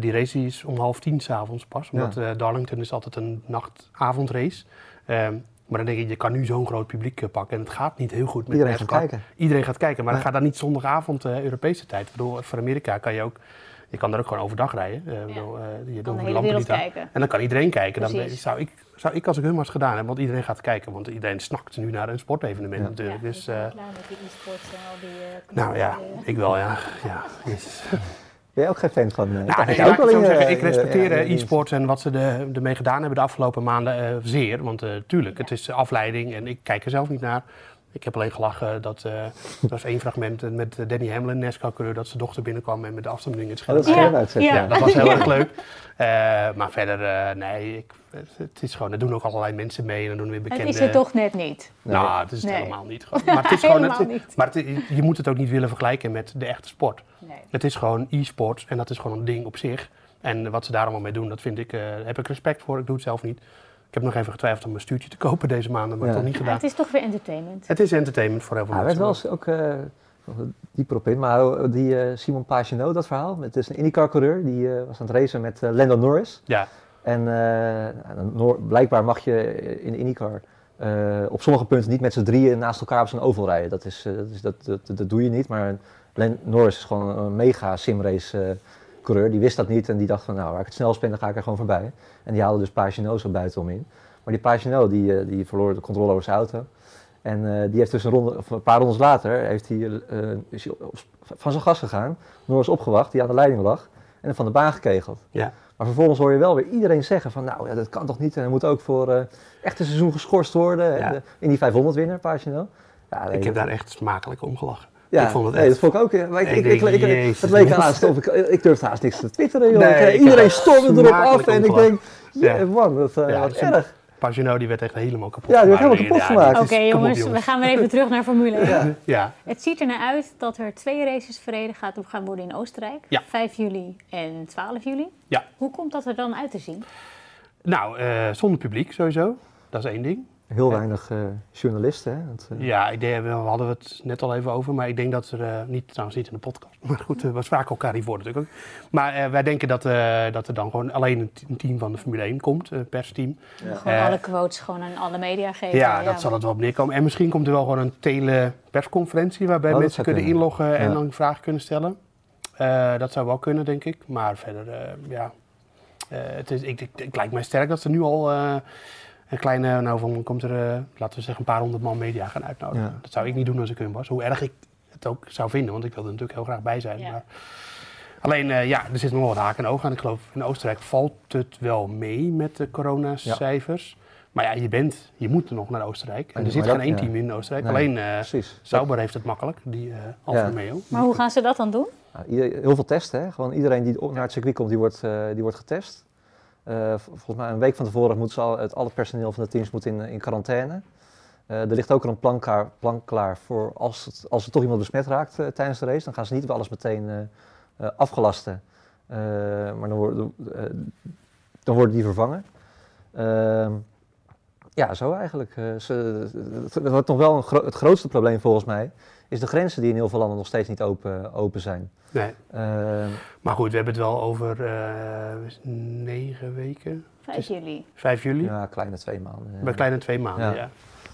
[SPEAKER 4] die race is om half tien s'avonds pas. Omdat eh, Darlington is altijd een nacht-avondrace. Ehm, maar dan denk ik, je kan nu zo'n groot publiek eh, pakken en het gaat niet heel goed met
[SPEAKER 3] Iedereen gaat kijken.
[SPEAKER 4] Iedereen gaat kijken, maar
[SPEAKER 3] Ja.
[SPEAKER 4] dan gaat dan niet zondagavond eh, Europese tijd. Ik bedoel, voor Amerika kan je ook, je kan daar ook gewoon overdag rijden. Eh, ik bedoel, eh, je
[SPEAKER 2] Kan
[SPEAKER 4] hoeft
[SPEAKER 2] de hele wereld
[SPEAKER 4] aan.
[SPEAKER 2] kijken.
[SPEAKER 4] En dan kan iedereen kijken. Dan
[SPEAKER 2] Precies.
[SPEAKER 4] zou, ik, zou ik als ik hun was gedaan hebben, want iedereen gaat kijken. Want iedereen snakt nu naar een sportevenement
[SPEAKER 3] Ja.
[SPEAKER 4] natuurlijk.
[SPEAKER 2] Ja,
[SPEAKER 4] dus,
[SPEAKER 2] ik ben
[SPEAKER 4] eh,
[SPEAKER 2] klaar met die e-sports en al die...
[SPEAKER 4] nou ja, ik wel ja. ja.
[SPEAKER 3] Ben jij ook geen fan van? eh,
[SPEAKER 4] Nou,
[SPEAKER 3] ik
[SPEAKER 4] nee,
[SPEAKER 3] in,
[SPEAKER 4] zeggen,
[SPEAKER 3] eh,
[SPEAKER 4] ik respecteer
[SPEAKER 3] eh,
[SPEAKER 4] e-sports en wat ze er- ermee gedaan hebben de afgelopen maanden zeer. Want tuurlijk, het is afleiding en ik kijk er zelf niet naar. Ik heb alleen gelachen dat eh, er was één fragment met Danny Hamlin, NASCAR-coureur, dat zijn dochter binnenkwam en met de afstandsbediening het
[SPEAKER 3] Oh,
[SPEAKER 4] scherm
[SPEAKER 3] dat
[SPEAKER 4] Ja. dat was heel
[SPEAKER 2] Ja.
[SPEAKER 4] erg leuk. Eh, maar verder, eh, nee, ik, het is gewoon, er doen ook allerlei mensen mee en dan doen weer bekende...
[SPEAKER 2] Het is er toch net niet.
[SPEAKER 4] Nou, het is het
[SPEAKER 2] Nee.
[SPEAKER 4] helemaal niet. Gewoon. Maar het is gewoon,
[SPEAKER 2] Helemaal
[SPEAKER 4] het,
[SPEAKER 2] niet.
[SPEAKER 4] maar het, je moet het ook niet willen vergelijken met de echte sport.
[SPEAKER 2] Nee.
[SPEAKER 4] Het is gewoon e-sports en dat is gewoon een ding op zich. En wat ze daar allemaal mee doen, dat vind ik, eh, heb ik respect voor. Ik doe het zelf niet. Ik heb nog even getwijfeld om een stuurtje te kopen deze maanden, maar
[SPEAKER 3] Ja.
[SPEAKER 4] het nog niet gedaan.
[SPEAKER 2] het is toch weer entertainment.
[SPEAKER 4] Het is entertainment voor heel veel
[SPEAKER 3] Ja, hij werd
[SPEAKER 4] mensen.
[SPEAKER 3] wel eens ook eh, dieper op in, maar eh, die eh, Simon Pagenaud, dat verhaal, het is een IndyCar-coureur, die eh, was aan het racen met eh, Lando Norris.
[SPEAKER 4] Ja,
[SPEAKER 3] En Nor- blijkbaar mag je in de IndyCar eh, op sommige punten niet met z'n drieën naast elkaar op zo'n oval rijden. Dat, is, eh, dat, is, dat, dat, dat doe je niet, maar Len Norris is gewoon een mega simrace eh coureur. Die wist dat niet en die dacht van nou, waar ik het snelst ben, dan ga ik er gewoon voorbij. En die haalde dus Pagenaud zo buitenom in. Maar die Pagenaud die, eh, die verloor de controle over zijn auto. En eh, die heeft dus een, ronde, of een paar rondes later heeft hij, eh, is hij op- van zijn gas gegaan. Norris opgewacht, die aan de leiding lag. En van de baan gekegeld.
[SPEAKER 4] ja.
[SPEAKER 3] Maar vervolgens hoor je wel weer iedereen zeggen van nou ja, dat kan toch niet. En hij moet ook voor eh echt een seizoen geschorst worden.
[SPEAKER 4] Ja.
[SPEAKER 3] En, in die 500 winnaar, Pagino. Ja,
[SPEAKER 4] ik heb daar echt smakelijk om gelachen.
[SPEAKER 3] Ja,
[SPEAKER 4] ik vond het
[SPEAKER 3] nee, dat vond ik ook. eh, Maar ik,
[SPEAKER 4] Ik
[SPEAKER 3] ik, ik,
[SPEAKER 4] denk,
[SPEAKER 3] ik- ik-
[SPEAKER 4] jezus,
[SPEAKER 3] het leek haast of ik, ik durfde haast niks te twitteren. Joh.
[SPEAKER 4] Nee,
[SPEAKER 3] Ik,
[SPEAKER 4] ik heb
[SPEAKER 3] iedereen stormde erop af en ik denk,
[SPEAKER 4] Ja.
[SPEAKER 3] man, dat, eh,
[SPEAKER 4] Ja, dus-
[SPEAKER 3] erg.
[SPEAKER 4] Pagino die werd echt helemaal kapot
[SPEAKER 3] Ja, die werd
[SPEAKER 4] gemaakt.
[SPEAKER 3] helemaal kapot gemaakt.
[SPEAKER 2] Oké
[SPEAKER 4] op,
[SPEAKER 2] jongens, we gaan weer even terug naar Formule 1.
[SPEAKER 3] Ja.
[SPEAKER 4] Ja,
[SPEAKER 2] Het ziet er naar uit dat er twee races verreden gaat, gaan worden in Oostenrijk.
[SPEAKER 4] Ja.
[SPEAKER 2] 5 juli en 12 juli.
[SPEAKER 4] ja.
[SPEAKER 2] Hoe komt dat er dan uit te zien?
[SPEAKER 4] Nou, eh, zonder publiek sowieso. Dat is één ding.
[SPEAKER 3] Heel weinig eh, journalisten. Hè? Want, eh,
[SPEAKER 4] Ja, ik denk, we hadden het net al even over, maar ik denk dat er, eh, niet, trouwens niet in de podcast, maar goed, we spraken elkaar hiervoor natuurlijk ook. Maar eh, wij denken dat, eh, dat er dan gewoon alleen een, team van de Formule 1 komt, een persteam.
[SPEAKER 2] Gewoon
[SPEAKER 4] Eh,
[SPEAKER 2] alle quotes gewoon aan alle media geven.
[SPEAKER 4] Ja, dat zal het wel op neerkomen. En misschien komt er wel gewoon een telepersconferentie waarbij
[SPEAKER 3] Oh,
[SPEAKER 4] mensen kunnen inloggen en
[SPEAKER 3] Ja.
[SPEAKER 4] dan vragen kunnen stellen. Eh, dat zou wel kunnen, denk ik. Maar verder, eh, ja, Eh, het, is, ik, ik, het lijkt mij sterk dat ze nu al eh, een kleine, nou van, komt er, eh, laten we zeggen, een paar honderd man media gaan uitnodigen.
[SPEAKER 3] Ja.
[SPEAKER 4] Dat zou ik niet doen als ik hun was. Hoe erg ik het ook zou vinden, want ik wil er natuurlijk heel graag bij zijn.
[SPEAKER 2] Ja.
[SPEAKER 4] Maar alleen, eh, ja, er zit nog wel wat haken en ogen aan. Ik geloof, in Oostenrijk valt het wel mee met de coronacijfers. Maar ja, je bent, je moet nog naar Oostenrijk. En er zit geen één
[SPEAKER 3] ja.
[SPEAKER 4] team in Oostenrijk.
[SPEAKER 3] Nee,
[SPEAKER 4] Alleen eh
[SPEAKER 3] Precies.
[SPEAKER 4] Sauber heeft het makkelijk, die eh Alfa
[SPEAKER 3] Ja.
[SPEAKER 4] Romeo.
[SPEAKER 2] Maar hoe gaan ze dat dan doen?
[SPEAKER 3] Heel veel testen. Hè? Gewoon iedereen die naar het circuit komt, die wordt, eh, die wordt getest. Eh, volgens mij een week van tevoren moet ze al, het, al het personeel van de teams moet in, in quarantaine. Eh, er ligt ook een plan klaar, plan klaar voor als, als er toch iemand besmet raakt eh, tijdens de race. Dan gaan ze niet alles meteen afgelasten. Maar dan, worden dan worden die vervangen. Ehm, ja, zo eigenlijk. Ze, het, wat nog wel gro- het grootste probleem volgens mij is de grenzen die in heel veel landen nog steeds niet open, open zijn.
[SPEAKER 4] Nee.
[SPEAKER 3] Ehm,
[SPEAKER 4] Maar goed, we hebben het wel over eh, negen weken.
[SPEAKER 2] 5 juli.
[SPEAKER 4] 5 juli.
[SPEAKER 3] ja, kleine twee maanden.
[SPEAKER 4] Bij kleine twee maanden, ja.
[SPEAKER 3] Ja.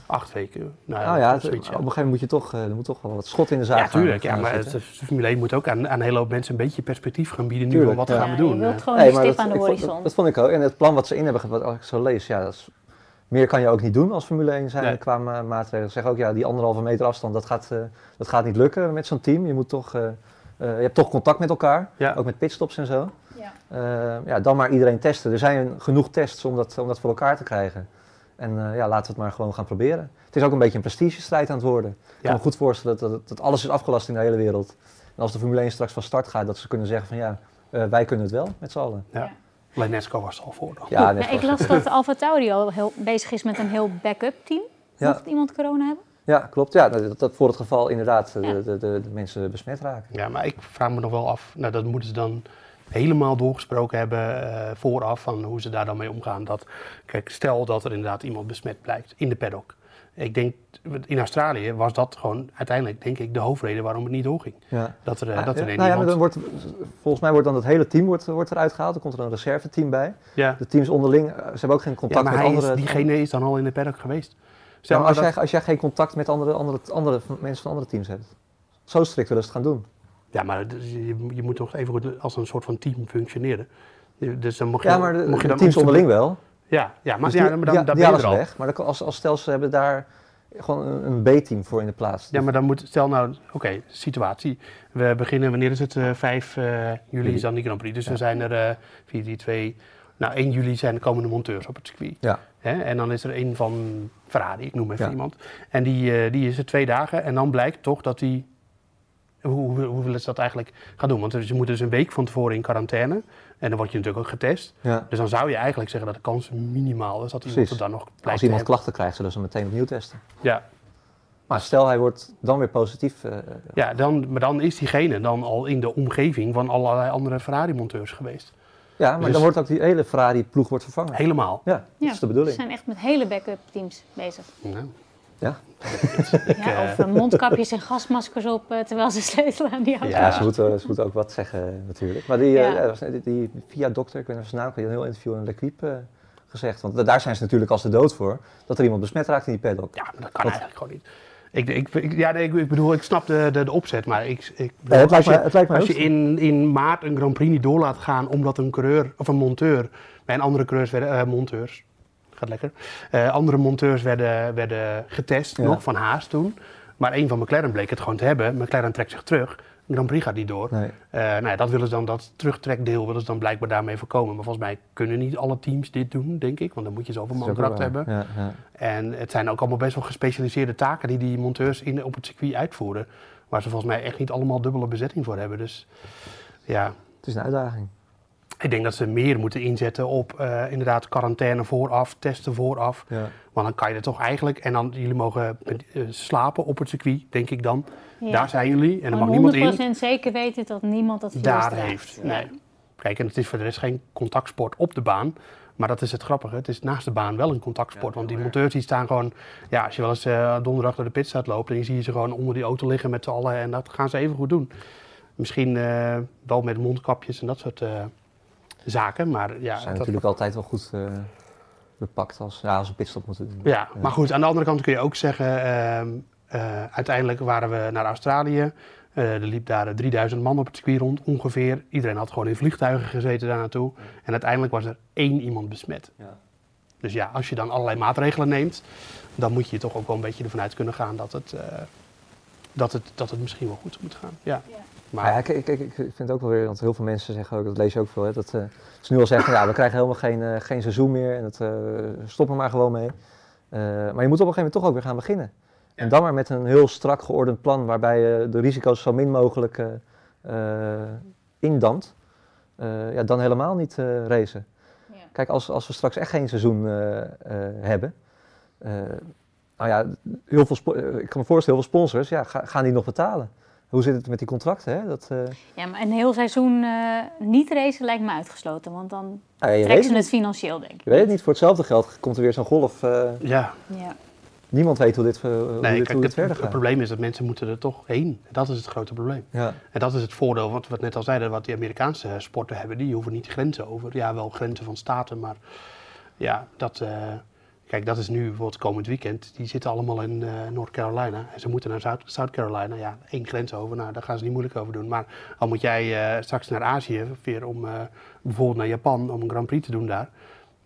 [SPEAKER 4] acht weken. Nou
[SPEAKER 3] Nou ja, het-
[SPEAKER 4] zoiets,
[SPEAKER 3] op een gegeven moment moet je toch, eh, er moet toch wel wat schot in de zaak
[SPEAKER 4] Ja,
[SPEAKER 3] gaan-
[SPEAKER 4] tuurlijk. Ja, maar het, de Formule 1 moet ook aan, aan een hele hoop mensen een beetje perspectief gaan bieden. Nu van wat
[SPEAKER 3] ja.
[SPEAKER 4] gaan we
[SPEAKER 2] Ja,
[SPEAKER 4] doen?
[SPEAKER 2] Je wilt
[SPEAKER 4] Eh,
[SPEAKER 2] gewoon
[SPEAKER 3] Nee, maar
[SPEAKER 2] stip
[SPEAKER 3] dat,
[SPEAKER 2] aan de
[SPEAKER 3] vond-
[SPEAKER 2] horizon.
[SPEAKER 3] dat, dat vond ik ook. En het plan wat ze in hebben, wat als ik zo lees, ja, dat is, meer kan je ook niet doen als Formule 1 zijn
[SPEAKER 4] Nee.
[SPEAKER 3] qua ma- maatregelen. Ze zeggen ook, ja, die anderhalve meter afstand, dat gaat, eh, dat gaat niet lukken met zo'n team. Je, moet toch, eh, eh, je hebt toch contact met elkaar,
[SPEAKER 4] Ja.
[SPEAKER 3] ook met pitstops en zo.
[SPEAKER 2] Ja.
[SPEAKER 3] Eh, ja, dan maar iedereen testen. Er zijn genoeg tests om dat, om dat voor elkaar te krijgen. En eh, ja, laten we het maar gewoon gaan proberen. Het is ook een beetje een prestigestrijd aan het worden. Ik kan
[SPEAKER 4] Ja.
[SPEAKER 3] me goed voorstellen dat, dat, dat alles is afgelast in de hele wereld. En als de Formule 1 straks van start gaat, dat ze kunnen zeggen van ja, eh, wij kunnen het wel met z'n allen.
[SPEAKER 4] Alleen Nesco was er al voor. dan.
[SPEAKER 3] Ja,
[SPEAKER 2] ik las dat Alfa Tauri al heel bezig is met een heel backup team.
[SPEAKER 3] Ja.
[SPEAKER 2] Mocht iemand corona hebben?
[SPEAKER 3] Ja, klopt. Ja, dat, dat voor het geval inderdaad
[SPEAKER 2] Ja.
[SPEAKER 3] de, de, de, de mensen besmet raken.
[SPEAKER 4] Ja, maar ik vraag me nog wel af, nou, dat moeten ze dan helemaal doorgesproken hebben eh, vooraf van hoe ze daar dan mee omgaan. Dat, kijk, stel dat er inderdaad iemand besmet blijkt in de paddock. Ik denk, in Australië was dat gewoon uiteindelijk, denk ik, de hoofdreden waarom het niet doorging.
[SPEAKER 3] Ja.
[SPEAKER 4] Dat er, eh, dat er
[SPEAKER 3] ja, nou ja, maar
[SPEAKER 4] iemand...
[SPEAKER 3] dan wordt, volgens mij wordt dan het hele team wordt, wordt eruit gehaald. Er komt er een reserveteam bij.
[SPEAKER 4] ja,
[SPEAKER 3] De teams onderling, eh, ze hebben ook geen
[SPEAKER 4] ja,
[SPEAKER 3] contact
[SPEAKER 4] maar
[SPEAKER 3] met
[SPEAKER 4] hij
[SPEAKER 3] andere...
[SPEAKER 4] is, diegene is dan al in de paddock geweest. Stel
[SPEAKER 3] maar als, jij, als jij geen contact met andere, andere, andere mensen van andere teams hebt. Zo strikt willen ze het gaan doen.
[SPEAKER 4] ja, maar je, je moet toch even goed als een soort van team functioneren. Dus dan mocht je,
[SPEAKER 3] Ja, maar de,
[SPEAKER 4] mocht je
[SPEAKER 3] de
[SPEAKER 4] dan
[SPEAKER 3] teams onderling wel.
[SPEAKER 4] Ja, ja maar,
[SPEAKER 3] Dus
[SPEAKER 4] ja,
[SPEAKER 3] die,
[SPEAKER 4] maar dan, dan ben je er al.
[SPEAKER 3] weg. Maar dan, als, als stel ze hebben daar gewoon een, een B-team voor in de plaats.
[SPEAKER 4] Ja, maar dan moet, stel nou, oké, situatie. We beginnen, wanneer is het? eh 5 eh, juli is dan die Grand Prix. Dus
[SPEAKER 3] Ja.
[SPEAKER 4] dan zijn er eh 4, 3, 2. Nou, 1 juli zijn de komende monteurs op het circuit.
[SPEAKER 3] Ja.
[SPEAKER 4] Hè? En dan is er een van Ferrari, ik noem even
[SPEAKER 3] Ja.
[SPEAKER 4] iemand. En die, eh, die is er twee dagen. En dan blijkt toch dat die. Hoe, hoe, hoe willen ze dat eigenlijk gaan doen? Want ze moeten dus een week van tevoren in quarantaine. En dan word je natuurlijk ook getest.
[SPEAKER 3] Ja.
[SPEAKER 4] Dus dan zou je eigenlijk zeggen dat de kans minimaal is dat iemand dan nog blijkt
[SPEAKER 3] Als iemand klachten krijgt, zullen ze hem meteen opnieuw testen.
[SPEAKER 4] Ja,
[SPEAKER 3] Maar stel hij wordt dan weer positief. eh,
[SPEAKER 4] Ja, dan, maar dan is diegene dan al in de omgeving van allerlei andere Ferrari-monteurs geweest.
[SPEAKER 3] ja, maar
[SPEAKER 4] Dus-
[SPEAKER 3] dan wordt ook die hele Ferrari-ploeg wordt vervangen.
[SPEAKER 4] Helemaal.
[SPEAKER 3] Ja, dat
[SPEAKER 2] Ja,
[SPEAKER 3] is de bedoeling.
[SPEAKER 2] Ze zijn echt met hele backup teams bezig.
[SPEAKER 4] Nou,
[SPEAKER 3] Ja.
[SPEAKER 2] Ja, of eh, mondkapjes en gasmaskers op eh, terwijl ze sleutelen aan die auto.
[SPEAKER 3] Ja, ze, moeten, ze moeten ook wat zeggen eh, natuurlijk. Maar die, eh,
[SPEAKER 2] Ja.
[SPEAKER 3] ja, was- die, die via dokter, ik weet niet of zijn naam, die had een heel interview in L'Equipe eh, gezegd. Want da- daar zijn ze natuurlijk als de dood voor, dat er iemand besmet raakt in die paddock.
[SPEAKER 4] ja, maar dat kan eigenlijk gewoon niet. Ik, ik, ik- ja, nee, ik, ik bedoel, ik snap de, de, de opzet, maar ik, ik bedoel,
[SPEAKER 3] Nee, het, lijkt
[SPEAKER 4] als
[SPEAKER 3] me,
[SPEAKER 4] je,
[SPEAKER 3] het lijkt me
[SPEAKER 4] als je in, in maart een Grand Prix niet door laat gaan omdat een coureur of een monteur bij een andere coureurs eh, monteurs, gaat lekker, eh, andere monteurs werden, werden getest,
[SPEAKER 3] Ja.
[SPEAKER 4] nog van Haas toen. Maar een van McLaren bleek het gewoon te hebben. McLaren trekt zich terug. Grand Prix gaat niet door.
[SPEAKER 3] Nee.
[SPEAKER 4] Eh, nou ja, dat willen ze dan, dat terugtrekdeel willen ze dan blijkbaar daarmee voorkomen. Maar volgens mij kunnen niet alle teams dit doen, denk ik. Want dan moet je zoveel mankracht hebben.
[SPEAKER 3] Ja, ja.
[SPEAKER 4] En het zijn ook allemaal best wel gespecialiseerde taken die die monteurs in, op het circuit uitvoeren. Waar ze volgens mij echt niet allemaal dubbele bezetting voor hebben. Dus ja,
[SPEAKER 3] Het is een uitdaging.
[SPEAKER 4] Ik denk dat ze meer moeten inzetten op eh, inderdaad quarantaine vooraf, testen vooraf.
[SPEAKER 3] Ja.
[SPEAKER 4] Want dan kan je er toch eigenlijk, en dan jullie mogen eh, slapen op het circuit, denk ik dan.
[SPEAKER 2] Ja.
[SPEAKER 4] Daar zijn jullie en er mag niemand in.
[SPEAKER 2] 100% zeker weten dat niemand dat virus
[SPEAKER 4] daar
[SPEAKER 2] draagt.
[SPEAKER 4] heeft.
[SPEAKER 2] Ja.
[SPEAKER 4] Nee. Kijk, en het is voor de rest geen contactsport op de baan. Maar dat is het grappige. Het is naast de baan wel een contactsport. want die monteurs die staan gewoon... Ja, als je wel eens eh, donderdag door de pitstraat loopt... en je ziet ze gewoon onder die auto liggen met z'n allen. En dat gaan ze even goed doen. Misschien eh, wel met mondkapjes en dat soort eh, zaken. Maar ja,
[SPEAKER 3] Ze zijn
[SPEAKER 4] dat-
[SPEAKER 3] natuurlijk altijd wel goed eh, bepakt als, ja, als een pitstop moeten doen.
[SPEAKER 4] Ja, maar goed, aan de andere kant kun je ook zeggen, ehm, eh, uiteindelijk waren we naar Australië. Eh, er liep daar eh, 3000 man op het circuit rond, ongeveer. Iedereen had gewoon in vliegtuigen gezeten daar naartoe. En uiteindelijk was er één iemand besmet.
[SPEAKER 3] Ja.
[SPEAKER 4] Dus ja, als je dan allerlei maatregelen neemt, dan moet je toch ook wel een beetje ervan uit kunnen gaan dat het, eh, dat het, dat het misschien wel goed moet gaan. Ja.
[SPEAKER 2] Ja.
[SPEAKER 3] Maar ja, kijk, kijk, ik vind het ook wel weer, want heel veel mensen zeggen ook, dat lees je ook veel, hè, dat eh, ze nu al zeggen, ja, we krijgen helemaal geen, eh, geen seizoen meer en dat eh stop er maar gewoon mee. Eh, maar je moet op een gegeven moment toch ook weer gaan beginnen. En dan maar met een heel strak geordend plan waarbij je de risico's zo min mogelijk indampt. Eh, ja, dan helemaal niet eh racen.
[SPEAKER 2] Ja.
[SPEAKER 3] Kijk, als, als we straks echt geen seizoen eh, eh, hebben, eh, nou ja, heel veel ik kan me voorstellen, heel veel sponsors, ja, ga- gaan die nog betalen? Hoe zit het met die contracten? Hè? Dat, eh,
[SPEAKER 2] Ja, maar een heel seizoen eh, niet racen lijkt me uitgesloten. Want dan
[SPEAKER 3] ja, je, weet
[SPEAKER 2] trekken
[SPEAKER 3] het
[SPEAKER 2] ze het
[SPEAKER 3] niet.
[SPEAKER 2] financieel, denk ik.
[SPEAKER 3] je weet het niet, voor hetzelfde geld komt er weer zo'n golf. eh,
[SPEAKER 4] ja,
[SPEAKER 2] Ja.
[SPEAKER 3] niemand weet hoe dit, hoe
[SPEAKER 4] nee,
[SPEAKER 3] dit,
[SPEAKER 4] kijk,
[SPEAKER 3] hoe
[SPEAKER 4] het,
[SPEAKER 3] dit verder
[SPEAKER 4] het
[SPEAKER 3] gaat.
[SPEAKER 4] probleem is dat mensen moeten er toch heen. Dat is het grote probleem.
[SPEAKER 3] Ja.
[SPEAKER 4] En dat is het voordeel, wat we net al zeiden, wat die Amerikaanse sporten hebben. Die hoeven niet grenzen over. Ja, wel grenzen van staten, maar ja, dat... Kijk, dat is nu bijvoorbeeld komend weekend. Die zitten allemaal in eh, North Carolina. En ze moeten naar Zuid- South Carolina. Ja, één grens over. Nou, daar gaan ze niet moeilijk over doen. Maar al moet jij eh, straks naar Azië, weer om eh, bijvoorbeeld naar Japan, om een Grand Prix te doen daar.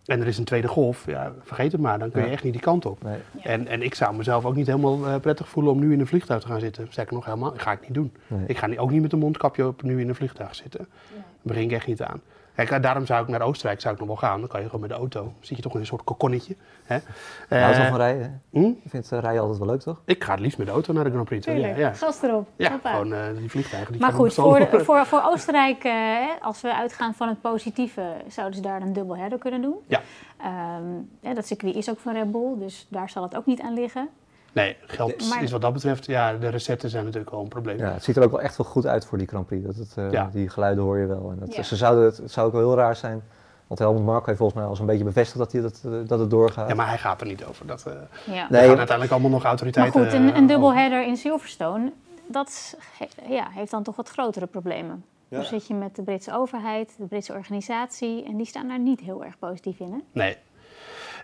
[SPEAKER 4] En er is een tweede golf. Ja, vergeet het maar. Dan kun je
[SPEAKER 3] Ja.
[SPEAKER 4] echt niet die kant op.
[SPEAKER 3] Nee.
[SPEAKER 2] Ja.
[SPEAKER 4] En, en ik zou mezelf ook niet helemaal eh, prettig voelen om nu in een vliegtuig te gaan zitten. Sterker nog, helemaal, ga ik niet doen.
[SPEAKER 3] Nee.
[SPEAKER 4] Ik ga ook niet met een mondkapje op nu in een vliegtuig zitten. Daar begin ik echt niet aan. Kijk, eh, daarom zou ik naar Oostenrijk zou ik nog wel gaan. Dan kan je gewoon met de auto. Dan zit je toch in een soort kokonnetje. Hè?
[SPEAKER 3] Je houdt wel
[SPEAKER 4] Eh,
[SPEAKER 3] van rijden,
[SPEAKER 4] hm?
[SPEAKER 3] Je vindt uh, rijden altijd wel leuk, toch?
[SPEAKER 4] Ik ga het liefst met de auto naar de Grand Prix. Ja,
[SPEAKER 2] Tuurlijk,
[SPEAKER 4] ja.
[SPEAKER 2] gas erop.
[SPEAKER 4] ja
[SPEAKER 2] Hoppa.
[SPEAKER 4] gewoon eh, die vliegtuigen. Die
[SPEAKER 2] Maar goed, voor, voor, voor Oostenrijk, eh, hè, als we uitgaan van het positieve, zouden ze daar een dubbel header kunnen doen.
[SPEAKER 4] Ja.
[SPEAKER 2] Ehm, hè, dat circuit is ook van Red Bull, dus daar zal het ook niet aan liggen.
[SPEAKER 4] Nee, geld
[SPEAKER 2] Maar-
[SPEAKER 4] is wat dat betreft, ja, de recepten zijn natuurlijk wel een probleem.
[SPEAKER 3] Ja, het ziet er ook wel echt wel goed uit voor die Grand Prix. Dat het, eh,
[SPEAKER 4] Ja.
[SPEAKER 3] Die geluiden hoor je wel. En dat,
[SPEAKER 2] Ja.
[SPEAKER 3] ze zouden het, zou ook wel heel raar zijn. Want Helmut Marko heeft volgens mij al zo'n beetje bevestigd dat, hij, dat, eh, dat het doorgaat.
[SPEAKER 4] Ja, maar hij gaat er niet over. Dat, eh
[SPEAKER 2] Ja.
[SPEAKER 3] Nee,
[SPEAKER 4] gaan uiteindelijk allemaal nog
[SPEAKER 2] Maar
[SPEAKER 4] autoriteiten.
[SPEAKER 2] goed, een, een
[SPEAKER 4] eh,
[SPEAKER 2] dubbel
[SPEAKER 4] over.
[SPEAKER 2] header in Silverstone, dat ja, heeft dan toch wat grotere problemen. Dan zit je met de Britse overheid, de Britse organisatie, en die staan daar niet heel erg positief in. Hè?
[SPEAKER 4] Nee.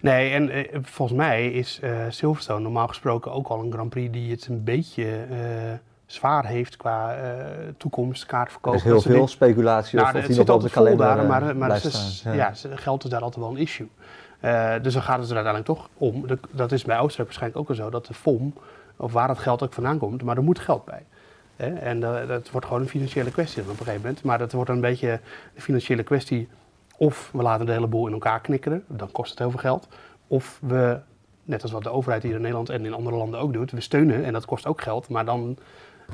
[SPEAKER 4] Nee, en eh, volgens mij is eh, Silverstone normaal gesproken ook al een Grand Prix die het een beetje eh, zwaar heeft qua eh toekomst, kaartverkoop.
[SPEAKER 3] er is heel veel
[SPEAKER 4] dingen.
[SPEAKER 3] speculatie
[SPEAKER 4] Nou,
[SPEAKER 3] of, of
[SPEAKER 4] het
[SPEAKER 3] die
[SPEAKER 4] zit
[SPEAKER 3] nog op de kalender
[SPEAKER 4] daar, maar, maar ja. ze- geld is daar altijd wel een issue. Dus dan gaat het er uiteindelijk toch om. De- dat is bij Oostenrijk waarschijnlijk ook wel zo, dat de FOM, of waar het geld ook vandaan komt, maar er moet geld bij. En dat wordt gewoon een financiële kwestie op een gegeven moment. Maar dat wordt een beetje een financiële kwestie. Of we laten de hele boel in elkaar knikkeren, dan kost het heel veel geld. Of we, net als wat de overheid hier in Nederland en in andere landen ook doet, we steunen en dat kost ook geld. Maar dan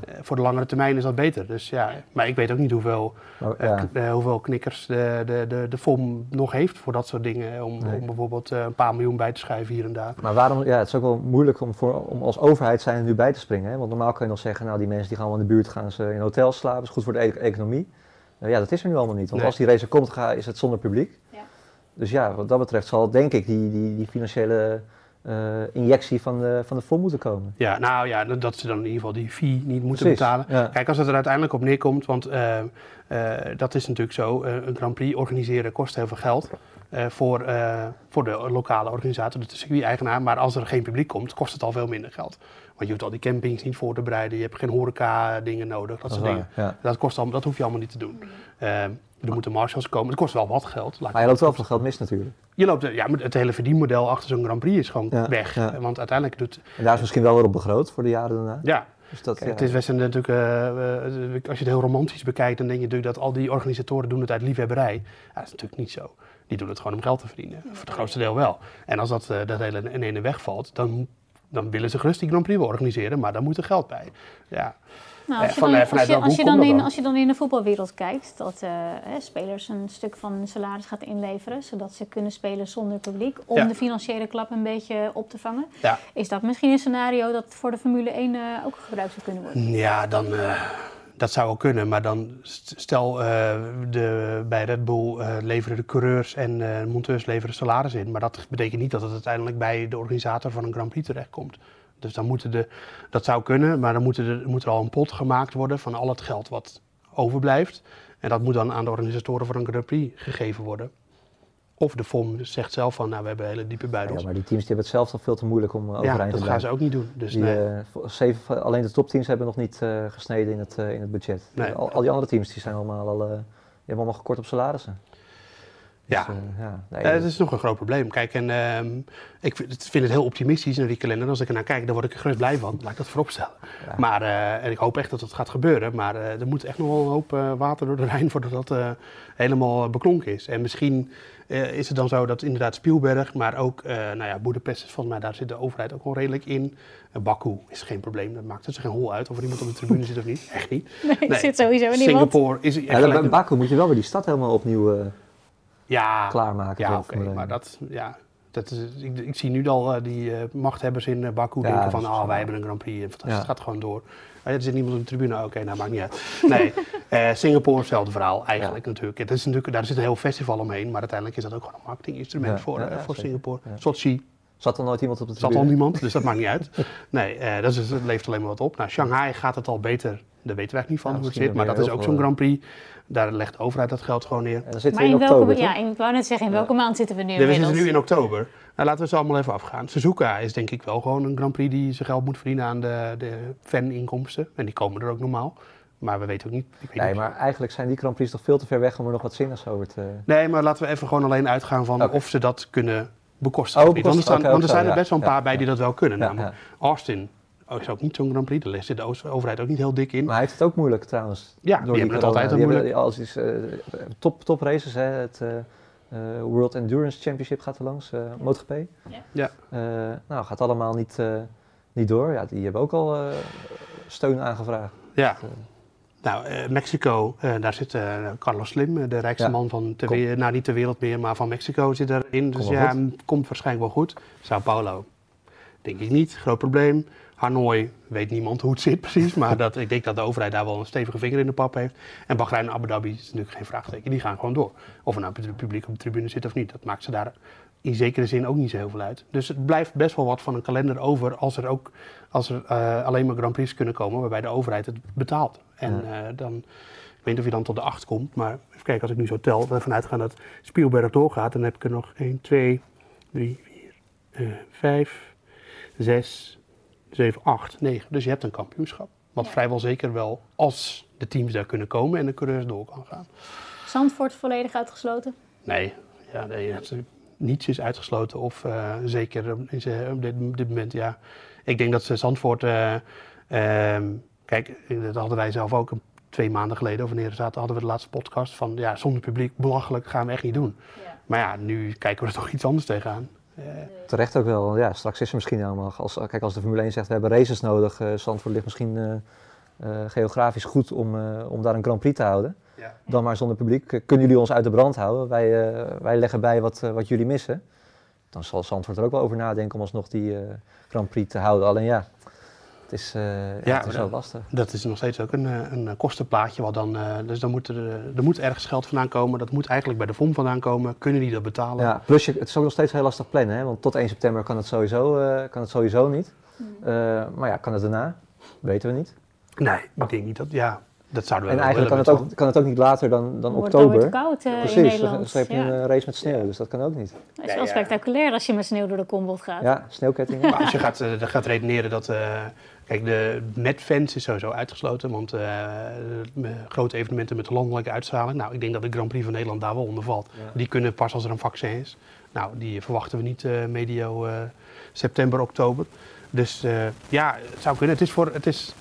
[SPEAKER 4] eh, voor de langere termijn is dat beter. Dus ja, maar ik weet ook niet hoeveel
[SPEAKER 3] Maar,
[SPEAKER 4] eh,
[SPEAKER 3] ja.
[SPEAKER 4] eh, hoeveel knikkers de, de, de, de FOM nog heeft voor dat soort dingen. Om,
[SPEAKER 3] Nee.
[SPEAKER 4] om bijvoorbeeld een paar miljoen bij te schuiven hier en daar.
[SPEAKER 3] Maar waarom, ja, het is ook wel moeilijk om, voor, om als overheid zijn er nu bij te springen. Hè? Want normaal kun je nog zeggen, nou die mensen die gaan wel in de buurt gaan ze in hotels slapen, is goed voor de e- economie. Nou ja, dat is er nu allemaal niet. Want
[SPEAKER 4] Nee.
[SPEAKER 3] als die race er komt, ga- is het zonder publiek.
[SPEAKER 2] Ja.
[SPEAKER 3] Dus ja, wat dat betreft zal denk ik die, die, die financiële eh, injectie van de, van de fonds moeten komen.
[SPEAKER 4] Ja, nou ja, dat ze dan in ieder geval die fee niet moeten
[SPEAKER 3] Precies,
[SPEAKER 4] betalen.
[SPEAKER 3] ja.
[SPEAKER 4] Kijk, als het er uiteindelijk op neerkomt, want eh, eh, dat is natuurlijk zo, eh, een Grand Prix organiseren kost heel veel geld. eh, voor, eh, voor de lokale organisator, de circuit-eigenaar. Maar als er geen publiek komt, kost het al veel minder geld. Want je hoeft al die campings niet voor te bereiden. Je hebt geen horeca-dingen nodig, dat, soort dingen.
[SPEAKER 3] waar, ja.
[SPEAKER 4] Dat, kost allemaal, dat hoef je allemaal niet te doen. Eh, er moeten marshals komen. Het kost wel wat geld.
[SPEAKER 3] Maar je loopt wel
[SPEAKER 4] het
[SPEAKER 3] veel geld mis natuurlijk.
[SPEAKER 4] Je loopt, ja, maar het hele verdienmodel achter zo'n Grand Prix is gewoon
[SPEAKER 3] Ja,
[SPEAKER 4] weg.
[SPEAKER 3] ja.
[SPEAKER 4] Want uiteindelijk doet...
[SPEAKER 3] En daar is misschien wel weer op begroot voor de jaren daarna.
[SPEAKER 4] Ja,
[SPEAKER 3] Dus dat,
[SPEAKER 4] Kijk,
[SPEAKER 3] ja.
[SPEAKER 4] het is best een- natuurlijk, eh, eh, als je het heel romantisch bekijkt, dan denk je natuurlijk dat al die organisatoren doen het uit liefhebberij. Ja, dat is natuurlijk niet zo. Die doen het gewoon om geld te verdienen. Voor het grootste deel wel. En als dat, eh, dat hele in ene wegvalt, dan, dan willen ze gerust die Grand Prix organiseren, maar dan moet er geld bij. Ja.
[SPEAKER 2] Nou, als,
[SPEAKER 4] Eh,
[SPEAKER 2] je
[SPEAKER 4] van,
[SPEAKER 2] dan, als, je, als, dan in, als je dan in de voetbalwereld kijkt, dat eh, hè, spelers een stuk van hun salaris gaat inleveren, zodat ze kunnen spelen zonder publiek, om
[SPEAKER 4] Ja.
[SPEAKER 2] de financiële klap een beetje op te vangen.
[SPEAKER 4] Ja.
[SPEAKER 2] Is dat misschien een scenario dat voor de Formule 1 eh, ook gebruikt zou kunnen worden?
[SPEAKER 4] Ja, dan, dat zou wel kunnen. Maar dan st- stel eh, de, bij Red Bull eh, leveren de coureurs en eh, monteurs leveren salaris in. Maar dat betekent niet dat het uiteindelijk bij de organisator van een Grand Prix terechtkomt. Dus dan moeten de, dat zou kunnen, maar dan moet er, moet er al een pot gemaakt worden van al het geld wat overblijft. En dat moet dan aan de organisatoren van een Grand Prix gegeven worden. Of de FOM zegt zelf van, nou we hebben hele diepe buidels.
[SPEAKER 3] Ja, maar die teams die hebben het zelf toch veel te moeilijk om eh,
[SPEAKER 4] Ja,
[SPEAKER 3] overeind
[SPEAKER 4] dat
[SPEAKER 3] te
[SPEAKER 4] gaan
[SPEAKER 3] blijven.
[SPEAKER 4] ze ook niet doen. Dus
[SPEAKER 3] Die,
[SPEAKER 4] nee.
[SPEAKER 3] eh, zeven, alleen de topteams hebben nog niet eh, gesneden in het, in het budget.
[SPEAKER 4] Nee.
[SPEAKER 3] Al, al die andere teams die zijn allemaal, al, die hebben allemaal gekort op salarissen.
[SPEAKER 4] Ja.
[SPEAKER 3] Dus, eh, ja, nee,
[SPEAKER 4] Ja, het is nog een groot probleem. Kijk, en ehm, ik vind het, heel optimistisch naar die kalender. Als ik er naar kijk, dan word ik er gerust blij van. Laat ik dat vooropstellen.
[SPEAKER 3] Ja.
[SPEAKER 4] Maar, en ik hoop echt dat het gaat gebeuren. Maar er moet echt nog wel een hoop water door de Rijn voordat dat helemaal beklonken is. En misschien eh, is het dan zo dat inderdaad Spielberg, maar ook eh nou ja, Boedapest is volgens mij, daar zit de overheid ook wel redelijk in. Uh, Baku is geen probleem. Dat maakt het zich geen hol uit of er iemand op de tribune zit of niet. Echt niet.
[SPEAKER 2] Nee,
[SPEAKER 4] Nee.
[SPEAKER 2] zit sowieso niemand.
[SPEAKER 4] Singapore is echt
[SPEAKER 3] Ja, bij Baku moet je wel weer die stad helemaal opnieuw eh,
[SPEAKER 4] ja,
[SPEAKER 3] klaarmaken.
[SPEAKER 4] Ja, oké, maar
[SPEAKER 3] 1.
[SPEAKER 4] dat, ja, dat is, ik, ik zie nu al eh, die eh, machthebbers in eh, Baku
[SPEAKER 3] Ja,
[SPEAKER 4] denken van, ah,
[SPEAKER 3] wel
[SPEAKER 4] wij hebben een Grand Prix,
[SPEAKER 3] Ja.
[SPEAKER 4] het gaat gewoon door. Ah, er zit niemand op de tribune, oké, nou maakt niet uit. Nee, Singapore, hetzelfde verhaal eigenlijk natuurlijk. Het is natuurlijk. Daar zit een heel festival omheen, maar uiteindelijk is dat ook gewoon een marketinginstrument voor, voor. Singapore. Sochi,
[SPEAKER 3] Zat er nooit iemand op de
[SPEAKER 4] Er zat
[SPEAKER 3] tribune?
[SPEAKER 4] al niemand, dus dat maakt niet uit. Nee, eh, dat is, het levert alleen maar wat op. Nou, Shanghai gaat het al beter. Daar weten wij echt niet van
[SPEAKER 3] Ja,
[SPEAKER 4] hoe het zit. Maar dat is ook zo'n Grand Prix. Daar legt de overheid dat geld gewoon neer.
[SPEAKER 3] En
[SPEAKER 2] Maar
[SPEAKER 3] in
[SPEAKER 2] in
[SPEAKER 3] oktober,
[SPEAKER 2] welke,
[SPEAKER 3] toch?
[SPEAKER 2] ja, ik wou net zeggen, in welke maand zitten we nu
[SPEAKER 4] Nee, we
[SPEAKER 2] inmiddels?
[SPEAKER 4] zitten nu in oktober. Nou, laten we ze allemaal even afgaan. Suzuka is denk ik wel gewoon een Grand Prix die zijn geld moet verdienen aan de, de faninkomsten. En die komen er ook normaal. Maar we weten ook niet. Ik weet
[SPEAKER 3] Nee,
[SPEAKER 4] niet.
[SPEAKER 3] maar eigenlijk zijn die Grand Prix toch veel te ver weg om er nog wat zinnigs over te...
[SPEAKER 4] Nee, maar laten we even gewoon alleen uitgaan van of ze dat kunnen bekostigen.
[SPEAKER 3] Oh,
[SPEAKER 4] want er, want er zijn er best wel een paar bij die dat wel kunnen. Namelijk. Austin oh, is ook niet zo'n Grand Prix. Daar zit de overheid ook niet heel dik in.
[SPEAKER 3] Maar hij heeft het ook moeilijk trouwens.
[SPEAKER 4] Ja,
[SPEAKER 3] door
[SPEAKER 4] die hebben het altijd al moeilijk.
[SPEAKER 3] hebben- Als is, eh, top, top races, hè. het eh, eh, World Endurance Championship gaat er langs, eh MotoGP.
[SPEAKER 4] Ja.
[SPEAKER 3] Nou, gaat allemaal niet, niet door. Ja, die hebben ook al steun aangevraagd.
[SPEAKER 4] Ja. Nou, eh, Mexico, eh, daar zit eh, Carlos Slim, de rijkste
[SPEAKER 3] Ja.
[SPEAKER 4] man van, ter
[SPEAKER 3] Kom.
[SPEAKER 4] we- nou niet de wereld meer, maar van Mexico zit erin. Dus ja,
[SPEAKER 3] goed.
[SPEAKER 4] komt waarschijnlijk wel goed. Sao Paulo, denk ik niet, groot probleem. Hanoi, weet niemand hoe het zit precies, maar dat, ik denk dat de overheid daar wel een stevige vinger in de pap heeft. En Bahrein en Abu Dhabi is natuurlijk geen vraagteken, die gaan gewoon door. Of er nou het publiek op de tribune zit of niet, dat maakt ze daar in zekere zin ook niet zo heel veel uit. Dus het blijft best wel wat van een kalender over als er ook als er eh, alleen maar Grand Prix kunnen komen waarbij de overheid het betaalt. En eh, dan, ik weet niet of je dan tot de acht komt, maar even kijken als ik nu zo tel, ervan uitgaan dat Spielberg doorgaat, dan heb ik er nog 1, 2, 3, 4, 5, 6, 7, 8, 9. Dus je hebt een kampioenschap. Wat
[SPEAKER 2] Ja.
[SPEAKER 4] vrijwel zeker wel, als de teams daar kunnen komen en de coureurs door kan gaan.
[SPEAKER 2] Zandvoort volledig uitgesloten.
[SPEAKER 4] Nee, ja, nee niets is uitgesloten. Of eh, zeker op in ze- op dit, op dit moment, ja. Ik denk dat ze Zandvoort... eh, ehm, kijk, dat hadden wij zelf ook een, twee maanden geleden, of wanneer we zaten, hadden we de laatste podcast van... Ja, zonder publiek, belachelijk, gaan we echt niet doen. Maar ja, nu kijken we er toch iets anders tegenaan. Eh,
[SPEAKER 3] Terecht ook wel. Ja, straks is er misschien helemaal... Als, kijk, als de Formule 1 zegt, we hebben races nodig. eh Zandvoort ligt misschien eh, eh, geografisch goed om, eh, om daar een Grand Prix te houden.
[SPEAKER 4] Ja.
[SPEAKER 3] Dan maar zonder publiek. Kunnen jullie ons uit de brand houden? Wij, eh, wij leggen bij wat, eh, wat jullie missen. Dan zal Zandvoort er ook wel over nadenken om alsnog die eh, Grand Prix te houden. Alleen ja, het is, eh, ja,
[SPEAKER 4] Ja,
[SPEAKER 3] het is wel lastig.
[SPEAKER 4] Dat is nog steeds ook een, een kostenplaatje. Wat dan, eh, dus dan moet er, er moet ergens geld vandaan komen. Dat moet eigenlijk bij de FOM vandaan komen. Kunnen die dat betalen?
[SPEAKER 3] Ja, plus je, het is ook nog steeds heel lastig plannen, hè? want tot 1 september kan het sowieso, eh, kan het sowieso niet. Eh, maar ja, kan het daarna? Weten we niet.
[SPEAKER 4] Nee, ik denk niet dat... Ja, dat zouden we
[SPEAKER 3] En
[SPEAKER 4] wel
[SPEAKER 3] eigenlijk kan het, ook, kan het ook niet later dan, dan
[SPEAKER 2] Wordt het
[SPEAKER 3] oktober.
[SPEAKER 2] koud eh, in
[SPEAKER 3] Precies, dan,
[SPEAKER 2] Nederland.
[SPEAKER 3] dan heb je
[SPEAKER 2] ja.
[SPEAKER 3] een race met sneeuw, dus dat kan ook niet.
[SPEAKER 2] Dat is wel
[SPEAKER 4] Ja, ja.
[SPEAKER 2] spectaculair als je met sneeuw door de kombocht gaat.
[SPEAKER 3] Ja, sneeuwkettingen.
[SPEAKER 4] Maar als je gaat, eh, gaat redeneren dat... eh, kijk, de met fans is sowieso uitgesloten. Want grote evenementen met landelijke uitstraling... Nou, ik denk dat de Grand Prix van Nederland daar wel onder valt. Die kunnen pas als er een vaccin is. Nou, die verwachten we niet eh, medio eh, september, oktober. Dus eh, ja, het zou kunnen. Het is, voor, het is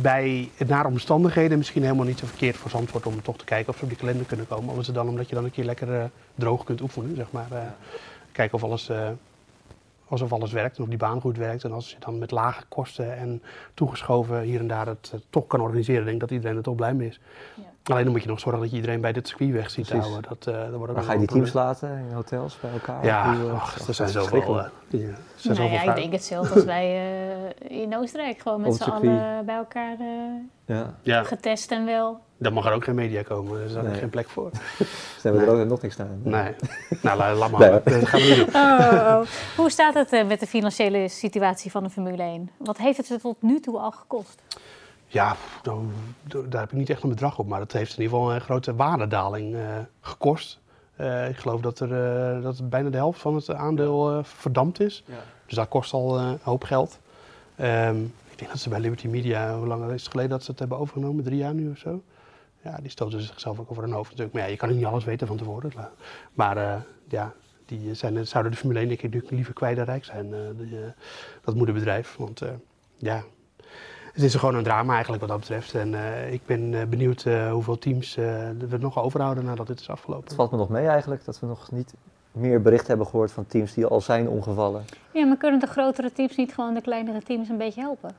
[SPEAKER 4] bij nare omstandigheden misschien helemaal niet zo verkeerd voor Zandvoort... om toch te kijken of ze op die kalender kunnen komen. Is het dan omdat je dan een keer lekker eh, droog kunt oefenen, zeg maar. eh, kijken of alles... eh, alsof alles werkt en of die baan goed werkt. En als je dan met lage kosten en toegeschoven hier en daar het toch kan organiseren, denk ik dat iedereen er toch blij mee is.
[SPEAKER 2] Ja.
[SPEAKER 4] Alleen dan moet je nog zorgen dat je iedereen bij dit circuit weg ziet
[SPEAKER 3] Precies.
[SPEAKER 4] houden. Dat, eh, dat wordt
[SPEAKER 3] Maar ga je die teams laten in hotels bij elkaar?
[SPEAKER 4] Ja,
[SPEAKER 3] eh, dat
[SPEAKER 4] er zijn zoveel,
[SPEAKER 3] verschrikkelijk.
[SPEAKER 4] eh, ja, er zijn
[SPEAKER 2] Nou ja, ik denk hetzelfde als wij eh, in Oostenrijk. Gewoon met z'n allen bij elkaar eh,
[SPEAKER 3] Ja,
[SPEAKER 4] Ja,
[SPEAKER 2] getest en wel.
[SPEAKER 4] daar mag er ook geen media komen. Daar is daar
[SPEAKER 3] Nee.
[SPEAKER 4] geen plek voor.
[SPEAKER 3] dus hebben we er ook nog niks aan.
[SPEAKER 4] Nee. nou, la- laat maar.
[SPEAKER 3] Nee.
[SPEAKER 4] Dat gaan we niet doen.
[SPEAKER 2] Oh, oh, oh. Hoe staat het eh, met de financiële situatie van de Formule 1? Wat heeft het er tot nu toe al gekost?
[SPEAKER 4] Ja, daar heb ik niet echt een bedrag op. Maar dat heeft in ieder geval een grote waardedaling eh, gekost. Eh, ik geloof dat, er, eh, dat bijna de helft van het aandeel eh, verdampt is. Dus dat kost al een hoop geld. Ehm, ik denk dat ze bij Liberty Media, hoe lang is het geleden dat ze het hebben overgenomen? Drie jaar nu of zo? Ja, die stoten zichzelf ook over hun hoofd natuurlijk. Maar ja, je kan niet alles weten van tevoren. Maar ja, die zijn, zouden de Formule 1 denk ik liever kwijt dan rijk zijn. die, dat moederbedrijf. Want ja, het is gewoon een drama eigenlijk wat dat betreft. En eh, ik ben eh, benieuwd eh, hoeveel teams eh, we nog overhouden nadat dit is afgelopen.
[SPEAKER 3] Het valt me nog mee eigenlijk dat we nog niet meer bericht hebben gehoord van teams die al zijn omgevallen.
[SPEAKER 2] Ja, maar kunnen de grotere teams niet gewoon de kleinere teams een beetje helpen?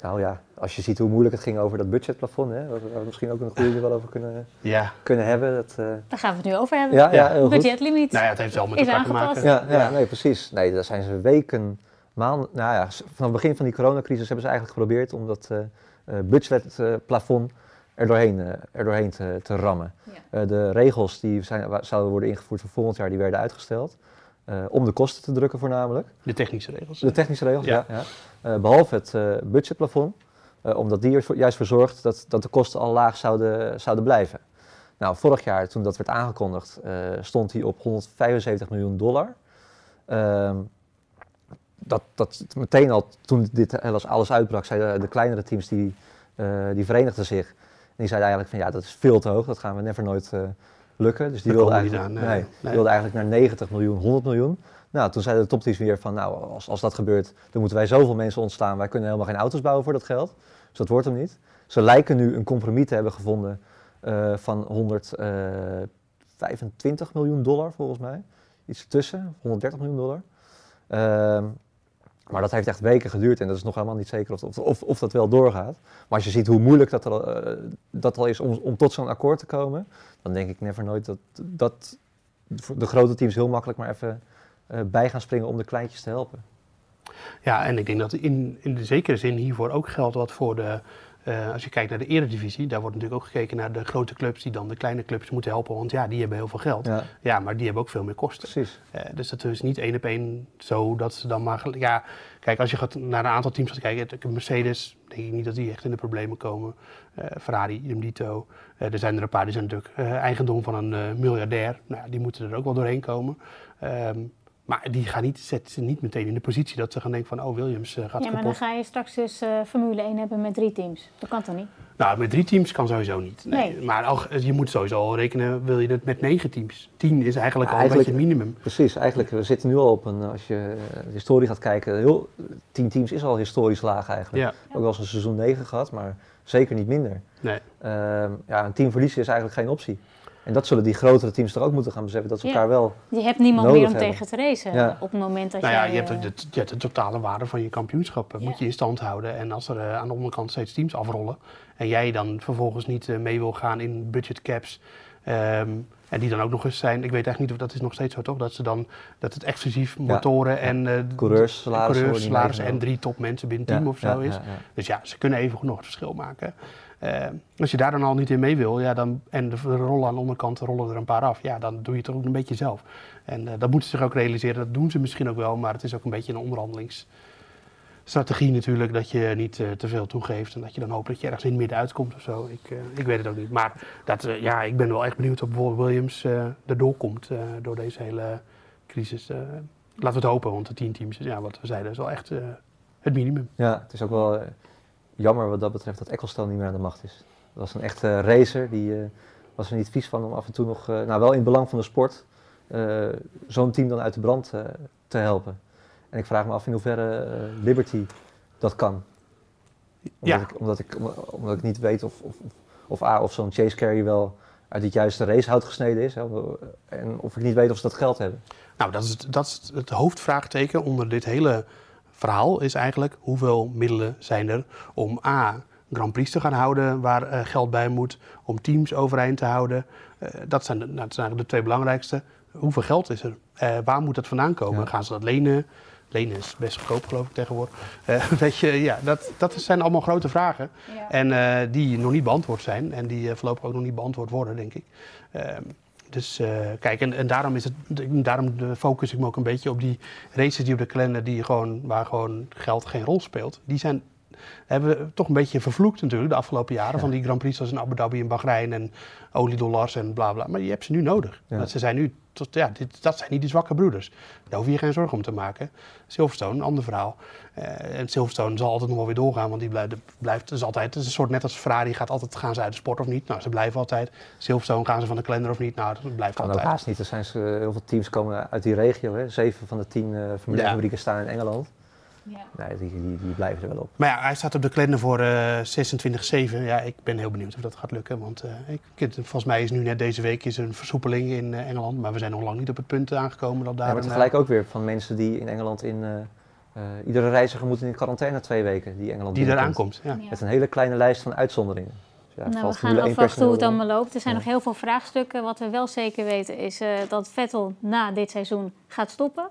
[SPEAKER 3] Nou ja, als je ziet hoe moeilijk het ging over dat budgetplafond, hè, waar we misschien ook een goede wel over kunnen,
[SPEAKER 4] Ja,
[SPEAKER 3] kunnen hebben. Dat, eh,
[SPEAKER 2] Daar gaan we het nu over hebben.
[SPEAKER 3] ja, ja, heel goed.
[SPEAKER 2] Budgetlimiet.
[SPEAKER 4] nou ja, het heeft wel met elkaar te maken.
[SPEAKER 3] Ja, ja, nee, precies. Nee, daar zijn ze weken, maanden, nou ja, vanaf het begin van die coronacrisis hebben ze eigenlijk geprobeerd om dat eh eh, budgetplafond er doorheen, eh, er doorheen te, te rammen.
[SPEAKER 2] Ja.
[SPEAKER 3] Eh, de regels die zijn, zouden worden ingevoerd voor volgend jaar, die werden uitgesteld. eh, om de kosten te drukken voornamelijk.
[SPEAKER 4] De technische regels.
[SPEAKER 3] De technische regels, ja.
[SPEAKER 4] Ja.
[SPEAKER 3] ja. Eh, behalve het eh, budgetplafond, eh, omdat die er juist voor zorgt dat, dat de kosten al laag zouden, zouden blijven. Nou, vorig jaar, toen dat werd aangekondigd, eh, stond hij op 175 miljoen dollar. Ehm, dat, dat meteen al, toen dit alles, uitbrak, zeiden de kleinere teams die, eh, die verenigden zich. En die zeiden eigenlijk van ja, dat is veel te hoog, dat gaan we never nooit eh, lukken. Dus die wilden eigenlijk,
[SPEAKER 4] aan,
[SPEAKER 3] nee,
[SPEAKER 4] nee.
[SPEAKER 3] die
[SPEAKER 4] Nee.
[SPEAKER 3] wilden eigenlijk naar 90 miljoen, 100 miljoen. Nou, toen zeiden de topteams weer van nou, als, als dat gebeurt, dan moeten wij zoveel mensen ontslaan. Wij kunnen helemaal geen auto's bouwen voor dat geld. Dus dat wordt hem niet. Ze lijken nu een compromis te hebben gevonden eh, van 125 miljoen dollar volgens mij. Iets ertussen, 130 miljoen dollar. Maar dat heeft echt weken geduurd en dat is nog helemaal niet zeker of, of, of, dat wel doorgaat. Maar als je ziet hoe moeilijk dat, al, eh, dat al is om, om tot zo'n akkoord te komen, dan denk ik never nooit dat, dat de grote teams heel makkelijk maar even eh, bij gaan springen om de kleintjes te helpen.
[SPEAKER 4] Ja, en ik denk dat in, in de zekere zin hiervoor ook geldt wat voor de. Eh, als je kijkt naar de eredivisie, daar wordt natuurlijk ook gekeken naar de grote clubs die dan de kleine clubs moeten helpen. Want ja, die hebben heel veel geld. Ja,
[SPEAKER 3] Ja,
[SPEAKER 4] maar die hebben ook veel meer kosten.
[SPEAKER 3] precies.
[SPEAKER 4] Eh, dus dat is niet één op één zo dat ze dan maar. Ja, kijk, als je gaat naar een aantal teams gaat kijken. Mercedes, denk ik niet dat die echt in de problemen komen. Eh, Ferrari, idem er zijn er een paar die zijn natuurlijk eigendom van een miljardair. Nou, die moeten er ook wel doorheen komen. Ehm, maar die gaan niet, zetten ze niet meteen in de positie dat ze gaan denken van... oh, Williams eh, gaat
[SPEAKER 2] Ja, maar dan
[SPEAKER 4] kapot.
[SPEAKER 2] ga je straks dus eh, Formule 1 hebben met drie teams. Dat kan toch niet?
[SPEAKER 4] Nou, met drie teams kan sowieso niet. Nee.
[SPEAKER 2] Nee.
[SPEAKER 4] Maar al, je moet sowieso al rekenen, wil je het met negen teams. Tien is eigenlijk
[SPEAKER 3] Ja,
[SPEAKER 4] al een beetje het minimum.
[SPEAKER 3] Precies, eigenlijk, we zitten nu al op een, als je eh, de historie gaat kijken, heel, tien teams is al historisch laag eigenlijk.
[SPEAKER 4] Ja,
[SPEAKER 3] Ook wel eens een seizoen 9 gehad, maar zeker niet minder.
[SPEAKER 4] nee.
[SPEAKER 3] Ehm, ja, een team verliezen is eigenlijk geen optie. En dat zullen die grotere teams toch ook moeten gaan beseffen, dat ze
[SPEAKER 2] Ja.
[SPEAKER 3] elkaar wel...
[SPEAKER 2] Je hebt niemand
[SPEAKER 3] Nodig
[SPEAKER 2] meer om
[SPEAKER 3] hebben.
[SPEAKER 2] tegen te racen
[SPEAKER 3] Ja.
[SPEAKER 2] op het moment dat
[SPEAKER 4] Nou ja,
[SPEAKER 2] jij,
[SPEAKER 4] je hebt
[SPEAKER 2] eh,
[SPEAKER 4] ook de, je hebt de totale waarde van je kampioenschap. eh,
[SPEAKER 2] Ja.
[SPEAKER 4] Moet je in stand houden. En als er eh, aan de onderkant steeds teams afrollen. En jij dan vervolgens niet eh, mee wil gaan in budget caps. ehm, en die dan ook nog eens zijn. Ik weet eigenlijk niet of dat is nog steeds zo toch? Dat ze dan dat het exclusief motoren en eh,
[SPEAKER 3] Coureurs, salarissen
[SPEAKER 4] coureurs, salaris en drie topmensen binnen het
[SPEAKER 3] Ja,
[SPEAKER 4] team of zo
[SPEAKER 3] ja,
[SPEAKER 4] is.
[SPEAKER 3] ja, ja.
[SPEAKER 4] Dus ja, ze kunnen even nog het verschil maken. Eh, als je daar dan al niet in mee wil, ja, dan, en de, rollen aan de onderkant rollen er een paar af, ja, dan doe je het toch ook een beetje zelf. En eh, dat moeten ze zich ook realiseren, dat doen ze misschien ook wel, maar het is ook een beetje een onderhandelingsstrategie natuurlijk, dat je niet eh, te veel toegeeft en dat je dan hoopt dat je ergens in het midden uitkomt of zo. Ik, ik weet het ook niet. Maar dat, ja, ik ben wel echt benieuwd of bijvoorbeeld Williams erdoor komt door deze hele crisis. laten we het hopen, want de tien teams, ja, wat we zeiden, is wel echt het minimum.
[SPEAKER 3] Ja, het is ook wel jammer wat dat betreft dat Ecclestone niet meer aan de macht is. Dat was een echte racer, die eh, was er niet vies van om af en toe nog, eh, nou wel in het belang van de sport, eh, zo'n team dan uit de brand te helpen. En ik vraag me af in hoeverre Liberty dat kan. Omdat,
[SPEAKER 4] Ja.
[SPEAKER 3] ik, omdat, ik, omdat ik niet weet of, of, of, A, of zo'n Chase Carey wel uit het juiste racehout gesneden is. Hè, en of ik niet weet of ze dat geld hebben.
[SPEAKER 4] Nou, dat is, dat is het hoofdvraagteken onder dit hele verhaal is eigenlijk hoeveel middelen zijn er om A, Grand Prix te gaan houden waar eh, geld bij moet, om teams overeind te houden. Eh, dat, zijn de, nou, dat zijn eigenlijk de twee belangrijkste. Hoeveel geld is er? Eh, waar moet dat vandaan komen?
[SPEAKER 3] Ja.
[SPEAKER 4] Gaan ze dat lenen? Lenen is best goedkoop, geloof ik, tegenwoordig. Eh, weet je, ja, dat, dat zijn allemaal grote vragen.
[SPEAKER 2] ja.
[SPEAKER 4] En eh, die nog niet beantwoord zijn. En die eh, voorlopig ook nog niet beantwoord worden, denk ik. Dus eh, kijk, en, en daarom, is het, daarom focus ik me ook een beetje op die races die op de kalender, die gewoon, waar gewoon geld geen rol speelt. Die zijn, hebben we toch een beetje vervloekt natuurlijk de afgelopen jaren. Van die Grand Prix zoals in Abu Dhabi en Bahrein en oliedollars en bla bla. Maar je hebt ze nu nodig.
[SPEAKER 3] Ja.
[SPEAKER 4] Want ze zijn nu, tot, ja, dit, dat zijn niet de zwakke broeders. Daar hoef je je geen zorgen om te maken. Silverstone, een ander verhaal. Eh, en Silverstone zal altijd nog wel weer doorgaan, want die blijft, blijft is altijd, het is een soort net als Ferrari, gaat altijd, gaan ze uit de sport of niet? Nou, ze blijven altijd. Silverstone gaan ze van de kalender of niet? Nou, dat blijft
[SPEAKER 3] Kan ook
[SPEAKER 4] altijd.
[SPEAKER 3] haast niet. Er zijn ze, heel veel teams komen uit die regio. Hè. Zeven van de tien eh Formule
[SPEAKER 4] Ja.
[SPEAKER 3] 1 fabrieken staan in Engeland.
[SPEAKER 2] Ja.
[SPEAKER 3] Nee, die, die, die blijven er wel op.
[SPEAKER 4] Maar ja, hij staat op de kalender voor eh 26-7. Ja, ik ben heel benieuwd of dat gaat lukken. Want eh, ik, volgens mij is nu net deze week is een versoepeling in eh, Engeland. Maar we zijn nog lang niet op het punt aangekomen dat daar...
[SPEAKER 3] Ja, maar
[SPEAKER 4] een,
[SPEAKER 3] tegelijk ook weer van mensen die in Engeland in... eh, eh, iedere reiziger moet in quarantaine twee weken die Engeland
[SPEAKER 4] die eraan
[SPEAKER 3] binnenkomt.
[SPEAKER 4] komt. Ja.
[SPEAKER 2] Ja.
[SPEAKER 3] Met een hele kleine lijst van uitzonderingen. Dus ja,
[SPEAKER 2] Nou, we gaan
[SPEAKER 3] Formule 1
[SPEAKER 2] afwachten hoe het allemaal loopt. Er zijn
[SPEAKER 3] Ja.
[SPEAKER 2] nog heel veel vraagstukken. Wat we wel zeker weten is eh, dat Vettel na dit seizoen gaat stoppen.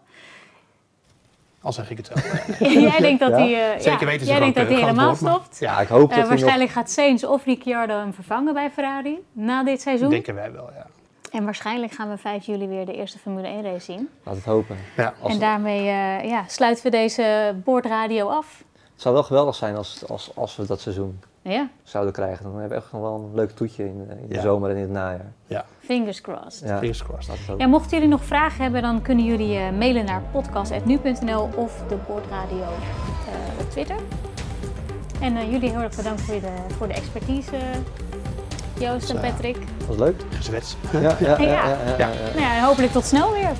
[SPEAKER 4] Al zeg ik het zelf.
[SPEAKER 2] jij denkt dat
[SPEAKER 3] Ja?
[SPEAKER 2] hij, eh,
[SPEAKER 4] Zeker
[SPEAKER 2] ja,
[SPEAKER 4] weten ze
[SPEAKER 2] jij
[SPEAKER 4] groot-
[SPEAKER 2] denkt dat hij
[SPEAKER 4] groot
[SPEAKER 2] helemaal stopt.
[SPEAKER 3] Ja, ik hoop
[SPEAKER 2] Eh,
[SPEAKER 3] dat hij nog...
[SPEAKER 2] waarschijnlijk gaat Sainz of Ricciardo hem vervangen bij Ferrari na dit seizoen.
[SPEAKER 4] Denken wij wel, ja.
[SPEAKER 2] En waarschijnlijk gaan we 5 juli weer de eerste Formule 1 race zien.
[SPEAKER 3] Laat het hopen.
[SPEAKER 4] Ja.
[SPEAKER 3] Als-
[SPEAKER 2] En daarmee eh, ja, sluiten we deze boordradio af.
[SPEAKER 3] Het zou wel geweldig zijn als, als, als we dat seizoen
[SPEAKER 2] Ja,
[SPEAKER 3] zouden krijgen. Dan hebben we echt nog wel een leuk toetje in, in de
[SPEAKER 4] Ja.
[SPEAKER 3] zomer en in het najaar.
[SPEAKER 2] fingers crossed.
[SPEAKER 3] Ja,
[SPEAKER 4] Fingers crossed.
[SPEAKER 3] het hopen.
[SPEAKER 2] Ja, mochten jullie nog vragen hebben, dan kunnen jullie eh, mailen naar podcast.nu.nl of de Boordradio eh, op Twitter. En eh, jullie heel erg bedankt voor de, voor de expertise, Joost en. Patrick.
[SPEAKER 3] Was leuk?
[SPEAKER 4] Gezwets.
[SPEAKER 3] Ja, ja, ja.
[SPEAKER 2] Ja.
[SPEAKER 3] ja, ja, ja, ja.
[SPEAKER 2] Nou ja, en hopelijk tot snel weer.